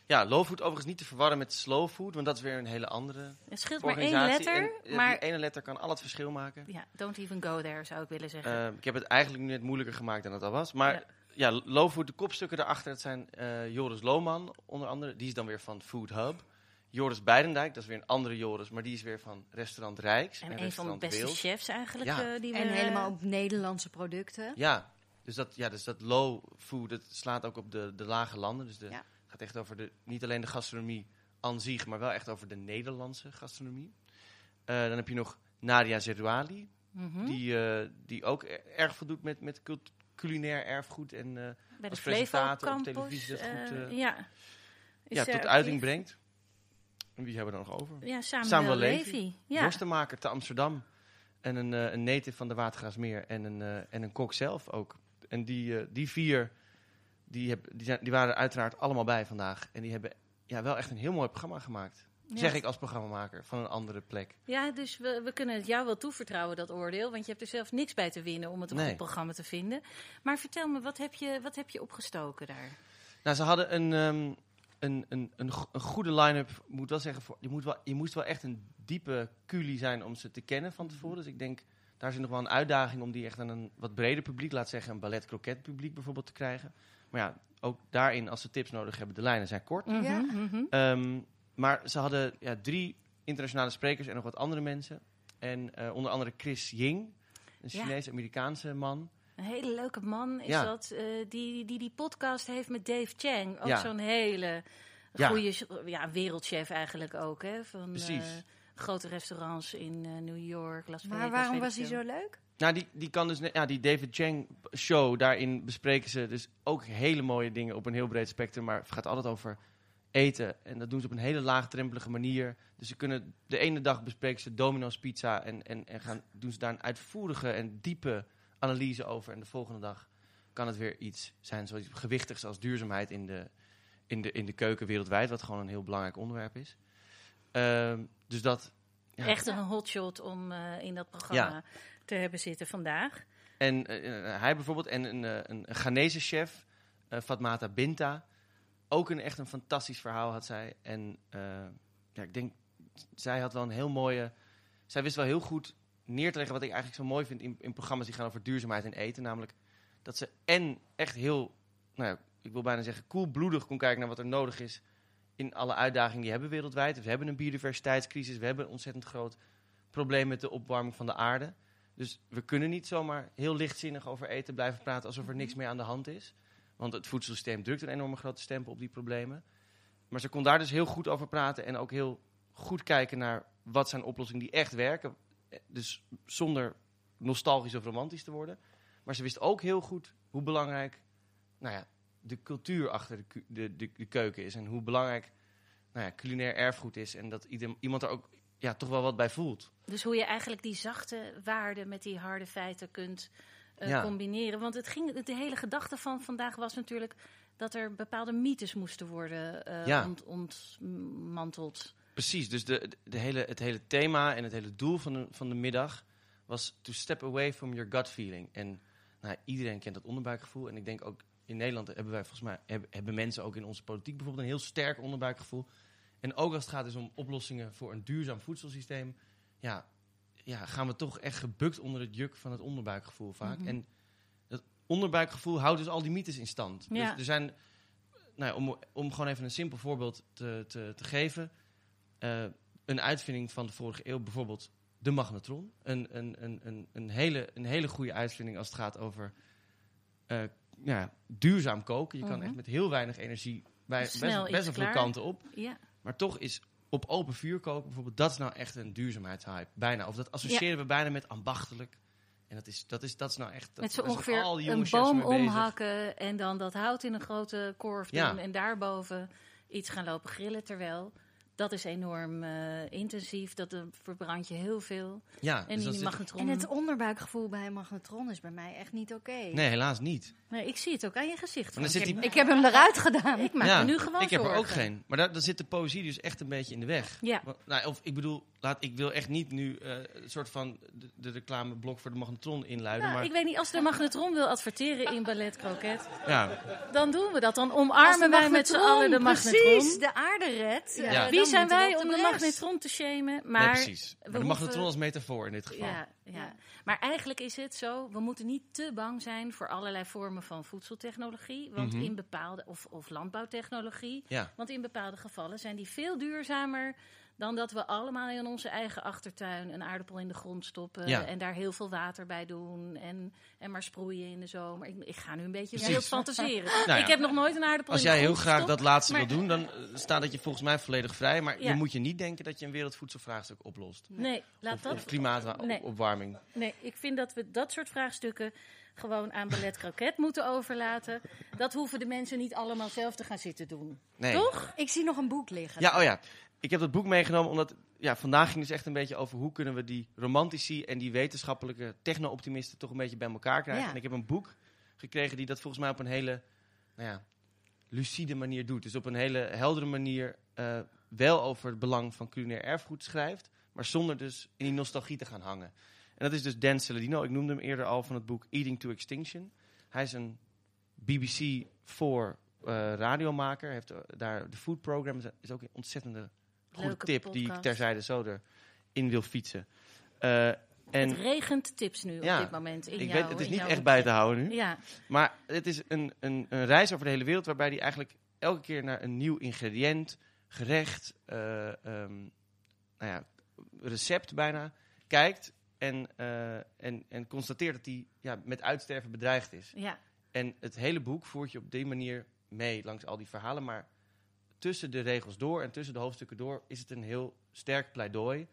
Ja, low food overigens niet te verwarren met slow food, want dat is weer een hele andere Het scheelt maar één letter, En, eh, maar die ene letter kan al het verschil maken. ja, don't even go there zou ik willen zeggen. Eh, ik heb het eigenlijk nu net moeilijker gemaakt dan het al was. Maar Ja. ja, Low Food, de kopstukken daarachter, dat zijn eh, Joris Lohman, onder andere. Die is dan weer van Food Hub. Joris Beidendijk, dat is weer een andere Joris, maar die is weer van Restaurant Rijks. En een van de beste chefs eigenlijk. Ja. eh, die we, En helemaal op Nederlandse producten. Ja, dus dat, ja, dus dat low food, dat slaat ook op de, de lage landen. Dus de, Ja. Gaat echt over de, niet alleen de gastronomie aan zich, maar wel echt over de Nederlandse gastronomie. Eh, dan heb je nog Nadia Zerouali, Mhm. die, eh, die ook er- erg veel doet met, met culinair erfgoed en eh, bij de als presentator op televisie dat goed, ja, ja, tot uiting brengt. En wie hebben we er nog over? Ja, Samuel, Samuel Levy. Levy. Ja. Worstenmaker te Amsterdam. En een, een native van de Watergraasmeer. En een, en een kok zelf ook. En die, die vier, die, heb, die, zijn, die waren er uiteraard allemaal bij vandaag. En die hebben ja, wel echt een heel mooi programma gemaakt. Ja. Zeg ik als programmamaker van een andere plek. Ja, dus we, we kunnen het jou wel toevertrouwen, dat oordeel. Want je hebt er zelf niks bij te winnen om het een Nee. goed programma te vinden. Maar vertel me, wat heb je, wat heb je opgestoken daar? Nou, ze hadden een, ehm, een, een, een, go- een goede line-up. Moet wel zeggen, voor, je, moet wel, je moest wel echt een diepe culi zijn om ze te kennen van tevoren. Dus ik denk, daar is nog wel een uitdaging om die echt aan een wat breder publiek, laat zeggen een ballet croquet publiek bijvoorbeeld te krijgen. Maar ja, ook daarin, als ze tips nodig hebben, de lijnen zijn kort. Ja. Mhm, mhm. Ehm, maar ze hadden ja, drie internationale sprekers en nog wat andere mensen. En eh, onder andere Chris Ying, een. Chinees-Amerikaanse man. Een hele leuke man is Ja. dat, eh, die, die die podcast heeft met Dave Chang. Ook Ja. zo'n hele goede ja, wereldchef eigenlijk ook. Hè, van Precies. eh, grote restaurants in eh, New York, Las Vegas. Maar waarom was hij zo leuk? Nou, die, die kan dus, ja, die David Chang show, daarin bespreken ze dus ook hele mooie dingen op een heel breed spectrum. Maar het gaat altijd over eten. En dat doen ze op een hele laagdrempelige manier. Dus ze kunnen, de ene dag bespreken ze Domino's Pizza en, en, en gaan, doen ze daar een uitvoerige en diepe analyse over. En de volgende dag kan het weer iets zijn zoiets gewichtigs als duurzaamheid in de, in de, in de keuken wereldwijd. Wat gewoon een heel belangrijk onderwerp is. Ehm, dus dat... ja. Echt een hotshot om eh, in dat programma te hebben zitten vandaag. En eh, eh, hij bijvoorbeeld, en een, eh, een, Ghanese chef, Fatmata Binta. Ook een echt een fantastisch verhaal had zij. En ja, ik denk, zij had wel een heel mooie... Zij wist wel heel goed neer te leggen wat ik eigenlijk zo mooi vind in, in programma's die gaan over duurzaamheid en eten. Namelijk dat ze en echt heel, nou ja, ik wil bijna zeggen, koelbloedig kon kijken naar wat er nodig is in alle uitdagingen die hebben wereldwijd. We hebben een biodiversiteitscrisis, we hebben een ontzettend groot probleem met de opwarming van de aarde. Dus we kunnen niet zomaar heel lichtzinnig over eten blijven praten alsof er niks meer aan de hand is. Want het voedselsysteem drukt een enorme grote stempel op die problemen. Maar ze kon daar dus heel goed over praten en ook heel goed kijken naar wat zijn oplossingen die echt werken. Dus zonder nostalgisch of romantisch te worden. Maar ze wist ook heel goed hoe belangrijk nou ja, de cultuur achter de, de, de keuken is. En hoe belangrijk nou ja, culinair erfgoed is. En dat ieder, iemand er ook ja, toch wel wat bij voelt. Dus hoe je eigenlijk die zachte waarden met die harde feiten kunt eh, Ja. combineren. Want het ging, de hele gedachte van vandaag was natuurlijk dat er bepaalde mythes moesten worden eh Ja. ont, ontmanteld. Precies, dus de, de, de hele, het hele thema en het hele doel van de, van de middag was to step away from your gut feeling. En nou, iedereen kent dat onderbuikgevoel. En ik denk ook in Nederland hebben wij volgens mij hebben, hebben mensen ook in onze politiek bijvoorbeeld een heel sterk onderbuikgevoel. En ook als het gaat dus om oplossingen voor een duurzaam voedselsysteem, ja, ja, gaan we toch echt gebukt onder het juk van het onderbuikgevoel vaak. Mhm. En dat onderbuikgevoel houdt dus al die mythes in stand. Ja. Dus er zijn, nou ja, om, om gewoon even een simpel voorbeeld te, te, te geven. eh, een uitvinding van de vorige eeuw, bijvoorbeeld de magnetron. Een, een, een, een, een, hele, een hele goede uitvinding als het gaat over eh, ja, duurzaam koken. Je kan Mhm. echt met heel weinig energie bij best, best wel veel kanten op. Ja. Maar toch is op open vuur koken bijvoorbeeld, dat is nou echt een duurzaamheidshype. Bijna. Of dat associëren we bijna met ambachtelijk. En dat is, dat is, dat is nou echt... Dat, Met zo ongeveer al die een boom omhakken en dan dat hout in een grote korf doen Ja. en daarboven iets gaan lopen grillen. Terwijl dat is enorm eh, intensief, dat eh, verbrandt je heel veel. Ja, En dus die magnetron... En het onderbuikgevoel bij een magnetron is bij mij echt niet oké. Nee, helaas niet. Nee, ik zie het ook aan je gezicht. Die- Ik heb hem eruit gedaan. Ik maak ja, me nu gewoon ik heb er ook geen. Maar daar, daar zit de poëzie dus echt een beetje in de weg. Ja. Want, nou, of ik bedoel, laat, ik wil echt niet nu eh, een soort van de, de reclameblok voor de magnetron inluiden. Nou, maar ik weet niet, als de magnetron wil adverteren in Ballet Croquet, ja, dan doen we dat. Dan omarmen wij met z'n allen de magnetron. Precies, de aarde redt. Ja. Wie zijn wij om de de magnetron te shamen. nee, Maar precies. Maar de hoeven- magnetron als metafoor in dit geval. Ja, ja. Ja. maar eigenlijk is het zo, we moeten niet te bang zijn voor allerlei vormen van voedseltechnologie. Want Mhm. in bepaalde, of, of landbouwtechnologie. Ja. Want in bepaalde gevallen zijn die veel duurzamer dan dat we allemaal in onze eigen achtertuin een aardappel in de grond stoppen. Ja. En daar heel veel water bij doen. En, en maar sproeien in de zomer. Ik, ik ga nu een beetje wild fantaseren. Nou ja. Ik heb nog nooit een aardappel Als in de jij heel graag dat laatste maar- wil doen, dan eh, staat dat je volgens mij volledig vrij. Maar Ja. je moet je niet denken dat je een wereldvoedselvraagstuk oplost. Nee, laat Of, dat of klimaatopwarming. Nee, ik vind dat we dat soort vraagstukken gewoon aan Ballet Croquet moeten overlaten. Dat hoeven de mensen niet allemaal zelf te gaan zitten doen. Nee. Toch? Ik zie nog een boek liggen. Ja, oh ja. Ik heb dat boek meegenomen omdat ja, vandaag ging het dus echt een beetje over hoe kunnen we die romantici en die wetenschappelijke techno-optimisten toch een beetje bij elkaar krijgen. Ja. En ik heb een boek gekregen die dat volgens mij op een hele nou ja, lucide manier doet. Dus op een hele heldere manier eh, wel over het belang van culinair erfgoed schrijft, maar zonder dus in die nostalgie te gaan hangen. En dat is dus Dan Saladino. Ik noemde hem eerder al van het boek Eating to Extinction. Hij is een BBC voor eh, radiomaker. Heeft eh, daar de food program is ook een ontzettende goede tip die ik terzijde zo erin wil fietsen. Eh, Het en regent tips nu Ja, op dit moment. In ik jou, weet, het is niet echt bij te houden nu. Ja, Maar het is een, een, een reis over de hele wereld waarbij hij eigenlijk elke keer naar een nieuw ingrediënt, gerecht, eh, ehm, nou ja, recept bijna kijkt. En, eh, en, en constateert dat hij ja, met uitsterven bedreigd is. ja. En het hele boek voert je op die manier mee langs al die verhalen. Maar tussen de regels door en tussen de hoofdstukken door is het een heel sterk pleidooi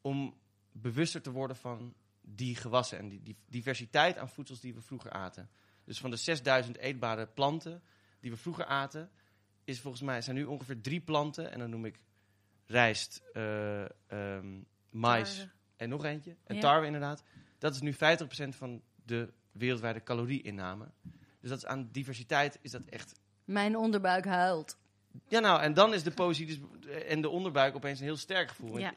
om bewuster te worden van die gewassen en die, die diversiteit aan voedsels die we vroeger aten. Dus van de 6000 eetbare planten die we vroeger aten, is volgens mij zijn nu ongeveer drie planten. En dan noem ik rijst, ehm, mais Tarwe. en nog eentje. En Ja. tarwe inderdaad. Dat is nu 50% van de wereldwijde calorieinname. Dus dat is aan diversiteit is dat echt Mijn onderbuik huilt. Ja, nou, en dan is de poëzie dus, en de onderbuik opeens een heel sterk gevoel. Ja.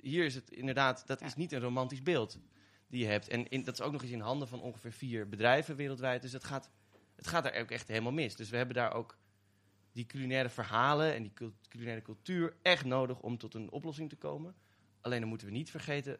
Hier is het inderdaad, dat Ja. is niet een romantisch beeld die je hebt. En in, dat is ook nog eens in handen van ongeveer vier bedrijven wereldwijd. Dus het gaat, het gaat daar ook echt helemaal mis. Dus we hebben daar ook die culinaire verhalen en die cul- culinaire cultuur echt nodig om tot een oplossing te komen. Alleen dan moeten we niet vergeten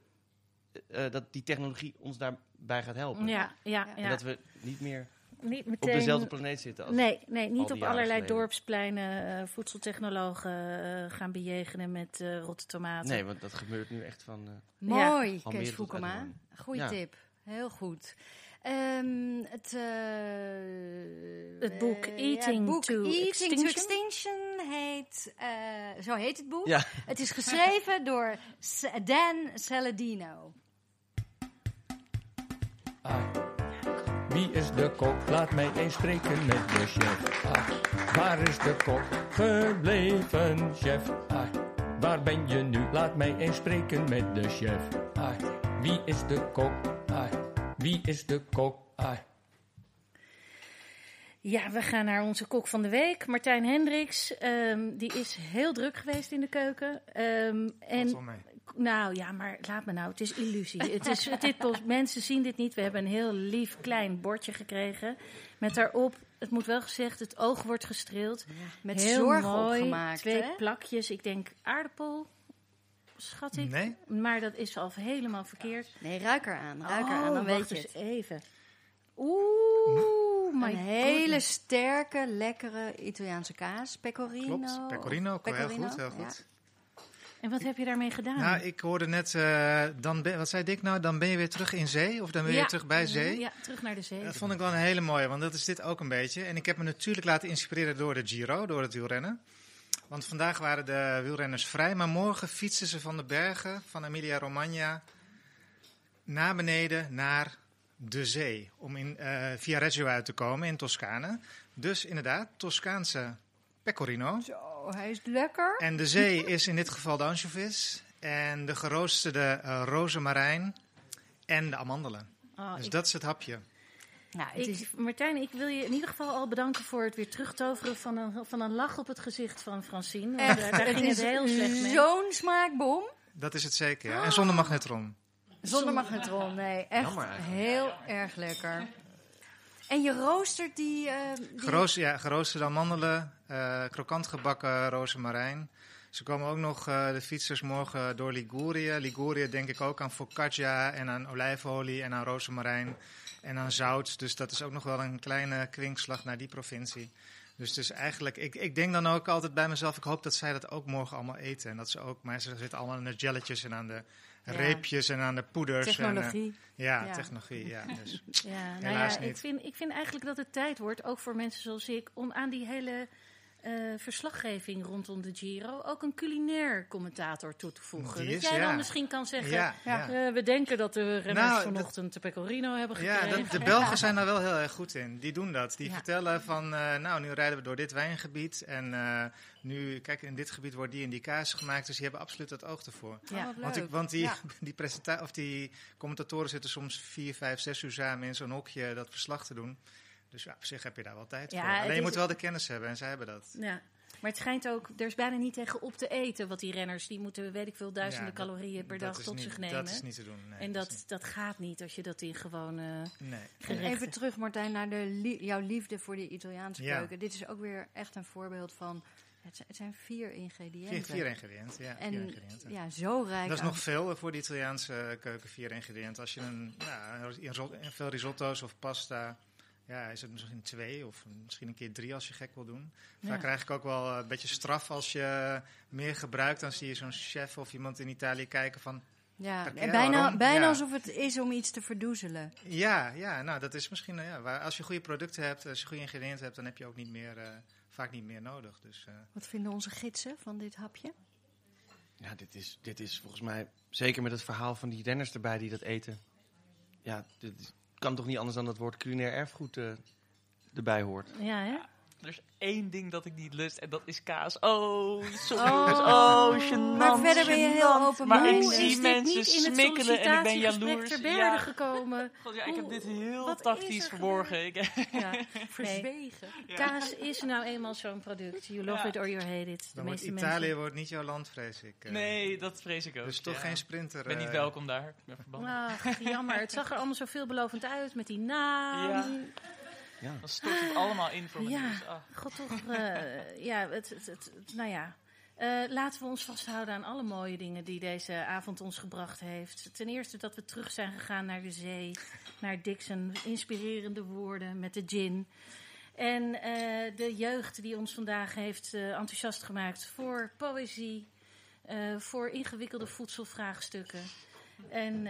eh, eh, dat die technologie ons daarbij gaat helpen. Ja, ja, En En ja. dat we niet meer Niet op dezelfde planeet zitten als Nee, nee, niet op allerlei geleden. dorpspleinen eh, voedseltechnologen eh, gaan bejegenen met eh rotte tomaten. Nee, want dat gebeurt nu echt van... eh, Mooi, Almere Kees Voekema. Goeie Ja. tip. Heel goed. Ehm, het, eh, Het boek Eating ja, het boek to Eating Extinction? to Extinction heet, eh, zo heet het boek. Ja. Het is geschreven door Dan Saladino. Wie is de kok? Laat mij eens spreken met de chef. Ah. Waar is de kok gebleven, chef? Ah. Waar ben je nu? Laat mij eens spreken met de chef. Ah. Wie is de kok? Ah. Wie is de kok? Ah. Ja, we gaan naar onze kok van de week, Martijn Hendricks. Ehm, die is heel druk geweest in de keuken. Ehm, Valt en. Nou ja, maar laat me nou. Het is illusie. het is, het, dit, mensen zien dit niet. We hebben een heel lief klein bordje gekregen. Met daarop, het moet wel gezegd, het oog wordt gestreeld. Met heel zorg mooi. opgemaakt. Twee hè? plakjes. Ik denk aardappel, schat ik. Nee? Maar dat is al helemaal verkeerd. Nee, ruik er aan. Ruik er Oh, aan, dan weet je eens het. even. Oeh, my Een hele goodness. sterke, lekkere Italiaanse kaas. Pecorino. Klopt, pecorino, ook wel heel Pecorino, goed. Heel ja. En wat heb je daarmee gedaan? Nou, ik hoorde net, eh, dan ben, wat zei Dick nou? Dan ben je weer terug in zee? Of dan ben je Ja. weer terug bij zee? Ja, terug naar de zee. Dat vond ik wel een hele mooie, want dat is dit ook een beetje. En ik heb me natuurlijk laten inspireren door de Giro, door het wielrennen. Want vandaag waren de wielrenners vrij, maar morgen fietsen ze van de bergen van Emilia-Romagna naar beneden naar de zee. Om in eh, Viareggio uit te komen in Toscane. Dus inderdaad, Toscaanse pecorino. Zo, hij is lekker. En de zee is in dit geval de anchovies. En de geroosterde eh rozemarijn en de amandelen. Oh, Dus ik- dat is het hapje. Nou, het Ik, is, Martijn, ik wil je in ieder geval al bedanken voor het weer terugtoveren van een, van een lach op het gezicht van Francine. Want daar, ging is het heel slecht mee. zo'n smaakbom. Dat is het zeker, ja. En zonder magnetron. Zonder magnetron, nee. Echt heel erg lekker. En je roostert die... eh, die Geroos, ja, geroosterde amandelen, krokant gebakken rozemarijn. Ze komen ook nog, eh, de fietsers, morgen door Ligurië. Ligurië denk ik ook aan focaccia en aan olijfolie en aan rozemarijn en aan zout. Dus dat is ook nog wel een kleine kwinkslag naar die provincie. Dus, dus eigenlijk, ik, ik denk dan ook altijd bij mezelf, ik hoop dat zij dat ook morgen allemaal eten. En dat ze ook, maar ze zitten allemaal aan de jelletjes en aan de Ja. reepjes en aan de poeders. En, Technologie. eh, ja, Ja. technologie, ja. Dus. Ja, nou ik vind, ik vind eigenlijk dat het tijd wordt, ook voor mensen zoals ik, om aan die hele eh, verslaggeving rondom de Giro ook een culinair commentator toe te voegen. Die dat is, jij ja. dan misschien kan zeggen, Ja, Ja. ja. eh, we denken dat de renners Nou, vanochtend de pecorino hebben Ja, gekregen. dat- de Belgen zijn daar wel heel erg goed in. Die doen dat. Die Ja. vertellen van, eh, nou, nu rijden we door dit wijngebied. En eh, nu, kijk, in dit gebied wordt die en die kaas gemaakt. Dus die hebben absoluut het oog ervoor. Ja. Oh, Want, ik, want die, Ja. die, presenta- of die commentatoren zitten soms vier, vijf, zes uur samen in zo'n hokje dat verslag te doen. Dus ja, op zich heb je daar wel tijd Ja, voor. Alleen je moet wel de kennis hebben en zij hebben dat. Ja. Maar het schijnt ook, er is bijna niet tegen op te eten. Want die renners, die moeten, weet ik veel, duizenden Ja, dat- calorieën per dag tot niet- zich nemen. Dat is niet te doen. Nee, en dat dat, gaat niet als je dat in gewoon eh, niet- nee. gerechten... Even terug, Martijn, naar de li- jouw liefde voor de Italiaanse Ja. keuken. Dit is ook weer echt een voorbeeld van. Het zijn, het zijn vier ingrediënten. Vier, vier ingrediënten, ja. en vier ingrediënten. ja, zo rijk. Dat is aan- nog veel voor de Italiaanse keuken, vier ingrediënten. Als je een, ja, in veel risotto's of pasta, ja, is het misschien twee of misschien een keer drie als je gek wil doen. Ja. Vaak krijg ik ook wel een beetje straf als je meer gebruikt. Dan zie je zo'n chef of iemand in Italië kijken van, Ja, en bijna, waarom? bijna Ja. alsof het is om iets te verdoezelen. ja, ja, nou dat is misschien, eh, ja, waar, als je goede producten hebt, als je goede ingrediënten hebt, dan heb je ook niet meer, eh, vaak niet meer nodig. Dus, eh, Wat vinden onze gidsen van dit hapje? Ja, dit is, dit is volgens mij, zeker met het verhaal van die renners erbij die dat eten. Ja, dit is- kan toch niet anders dan dat woord culinair erfgoed eh, erbij hoort. Ja, hè? Er is één ding dat ik niet lust en dat is kaas. Oh, sorry Oh. Oh, gênant. Maar verder ben je heel open Maar ik zie mensen smikkelen en ik ben jaloers. ter Ja. gekomen? God, ja, ik heb Hoe- dit heel wat tactisch er verborgen. Ik, Ja. Nee, Verzwegen. kaas is nou eenmaal zo'n product. You love Ja. it or you hate it. De meeste Italië mensen. wordt niet jouw land, vrees ik. eh. nee, dat vrees ik ook. Dus toch ja. geen sprinter. Ik ben niet eh, welkom daar. Ik ben verbannen. Ach, jammer. Het zag er allemaal zo veelbelovend uit met die naam. Ja. Dan stort het allemaal in voor mijn Ja. Ah. God toch, eh, ja, het, het, nou ja. Eh, laten we ons vasthouden aan alle mooie dingen die deze avond ons gebracht heeft. Ten eerste dat we terug zijn gegaan naar de zee, naar Dixon, inspirerende woorden met de gin. En eh, de jeugd die ons vandaag heeft enthousiast gemaakt voor poëzie, voor ingewikkelde voedselvraagstukken. En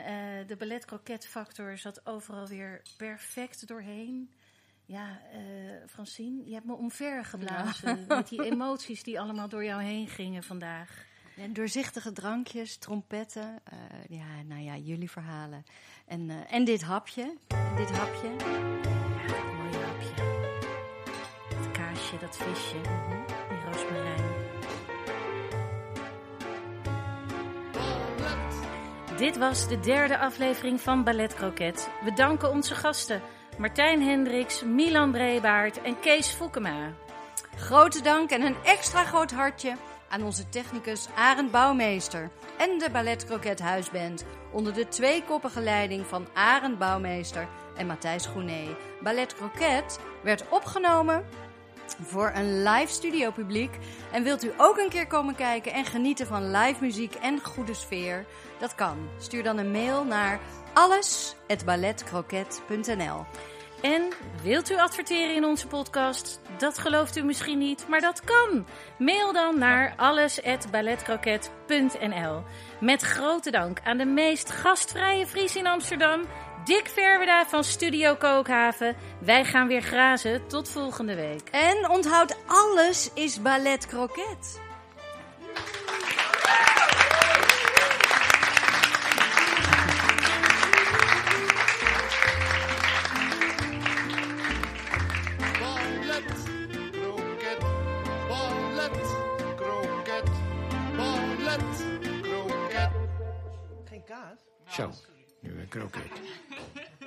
de ballet factor zat overal weer perfect doorheen. Ja, eh Francine, je hebt me omver geblazen met die emoties die allemaal door jou heen gingen vandaag. En doorzichtige drankjes, trompetten. eh, ja, nou ja, jullie verhalen. En, eh, en dit hapje. Dit hapje. Mooi hapje. Dat kaasje, dat visje, die roosmarijn. Dit was de derde aflevering van Ballet Croquet. We danken onze gasten Martijn Hendricks, Milan Brebaert en Kees Foukema. Grote dank en een extra groot hartje aan onze technicus Arend Bouwmeester en de Ballet Croquet Huisband onder de tweekoppige leiding van Arend Bouwmeester en Matthijs Groené. Ballet Croquet werd opgenomen voor een live studio publiek. En wilt u ook een keer komen kijken en genieten van live muziek en goede sfeer? Dat kan. Stuur dan een mail naar alles@balletcroquet.nl. En wilt u adverteren in onze podcast? Dat gelooft u misschien niet, maar dat kan. Mail dan naar alles@balletcroquet.nl. Met grote dank aan de meest gastvrije Fries in Amsterdam, Dick Verweda van Studio Kookhaven. Wij gaan weer grazen. Tot volgende week. En onthoud, alles is ballet croquet. Zo, nu een kroket.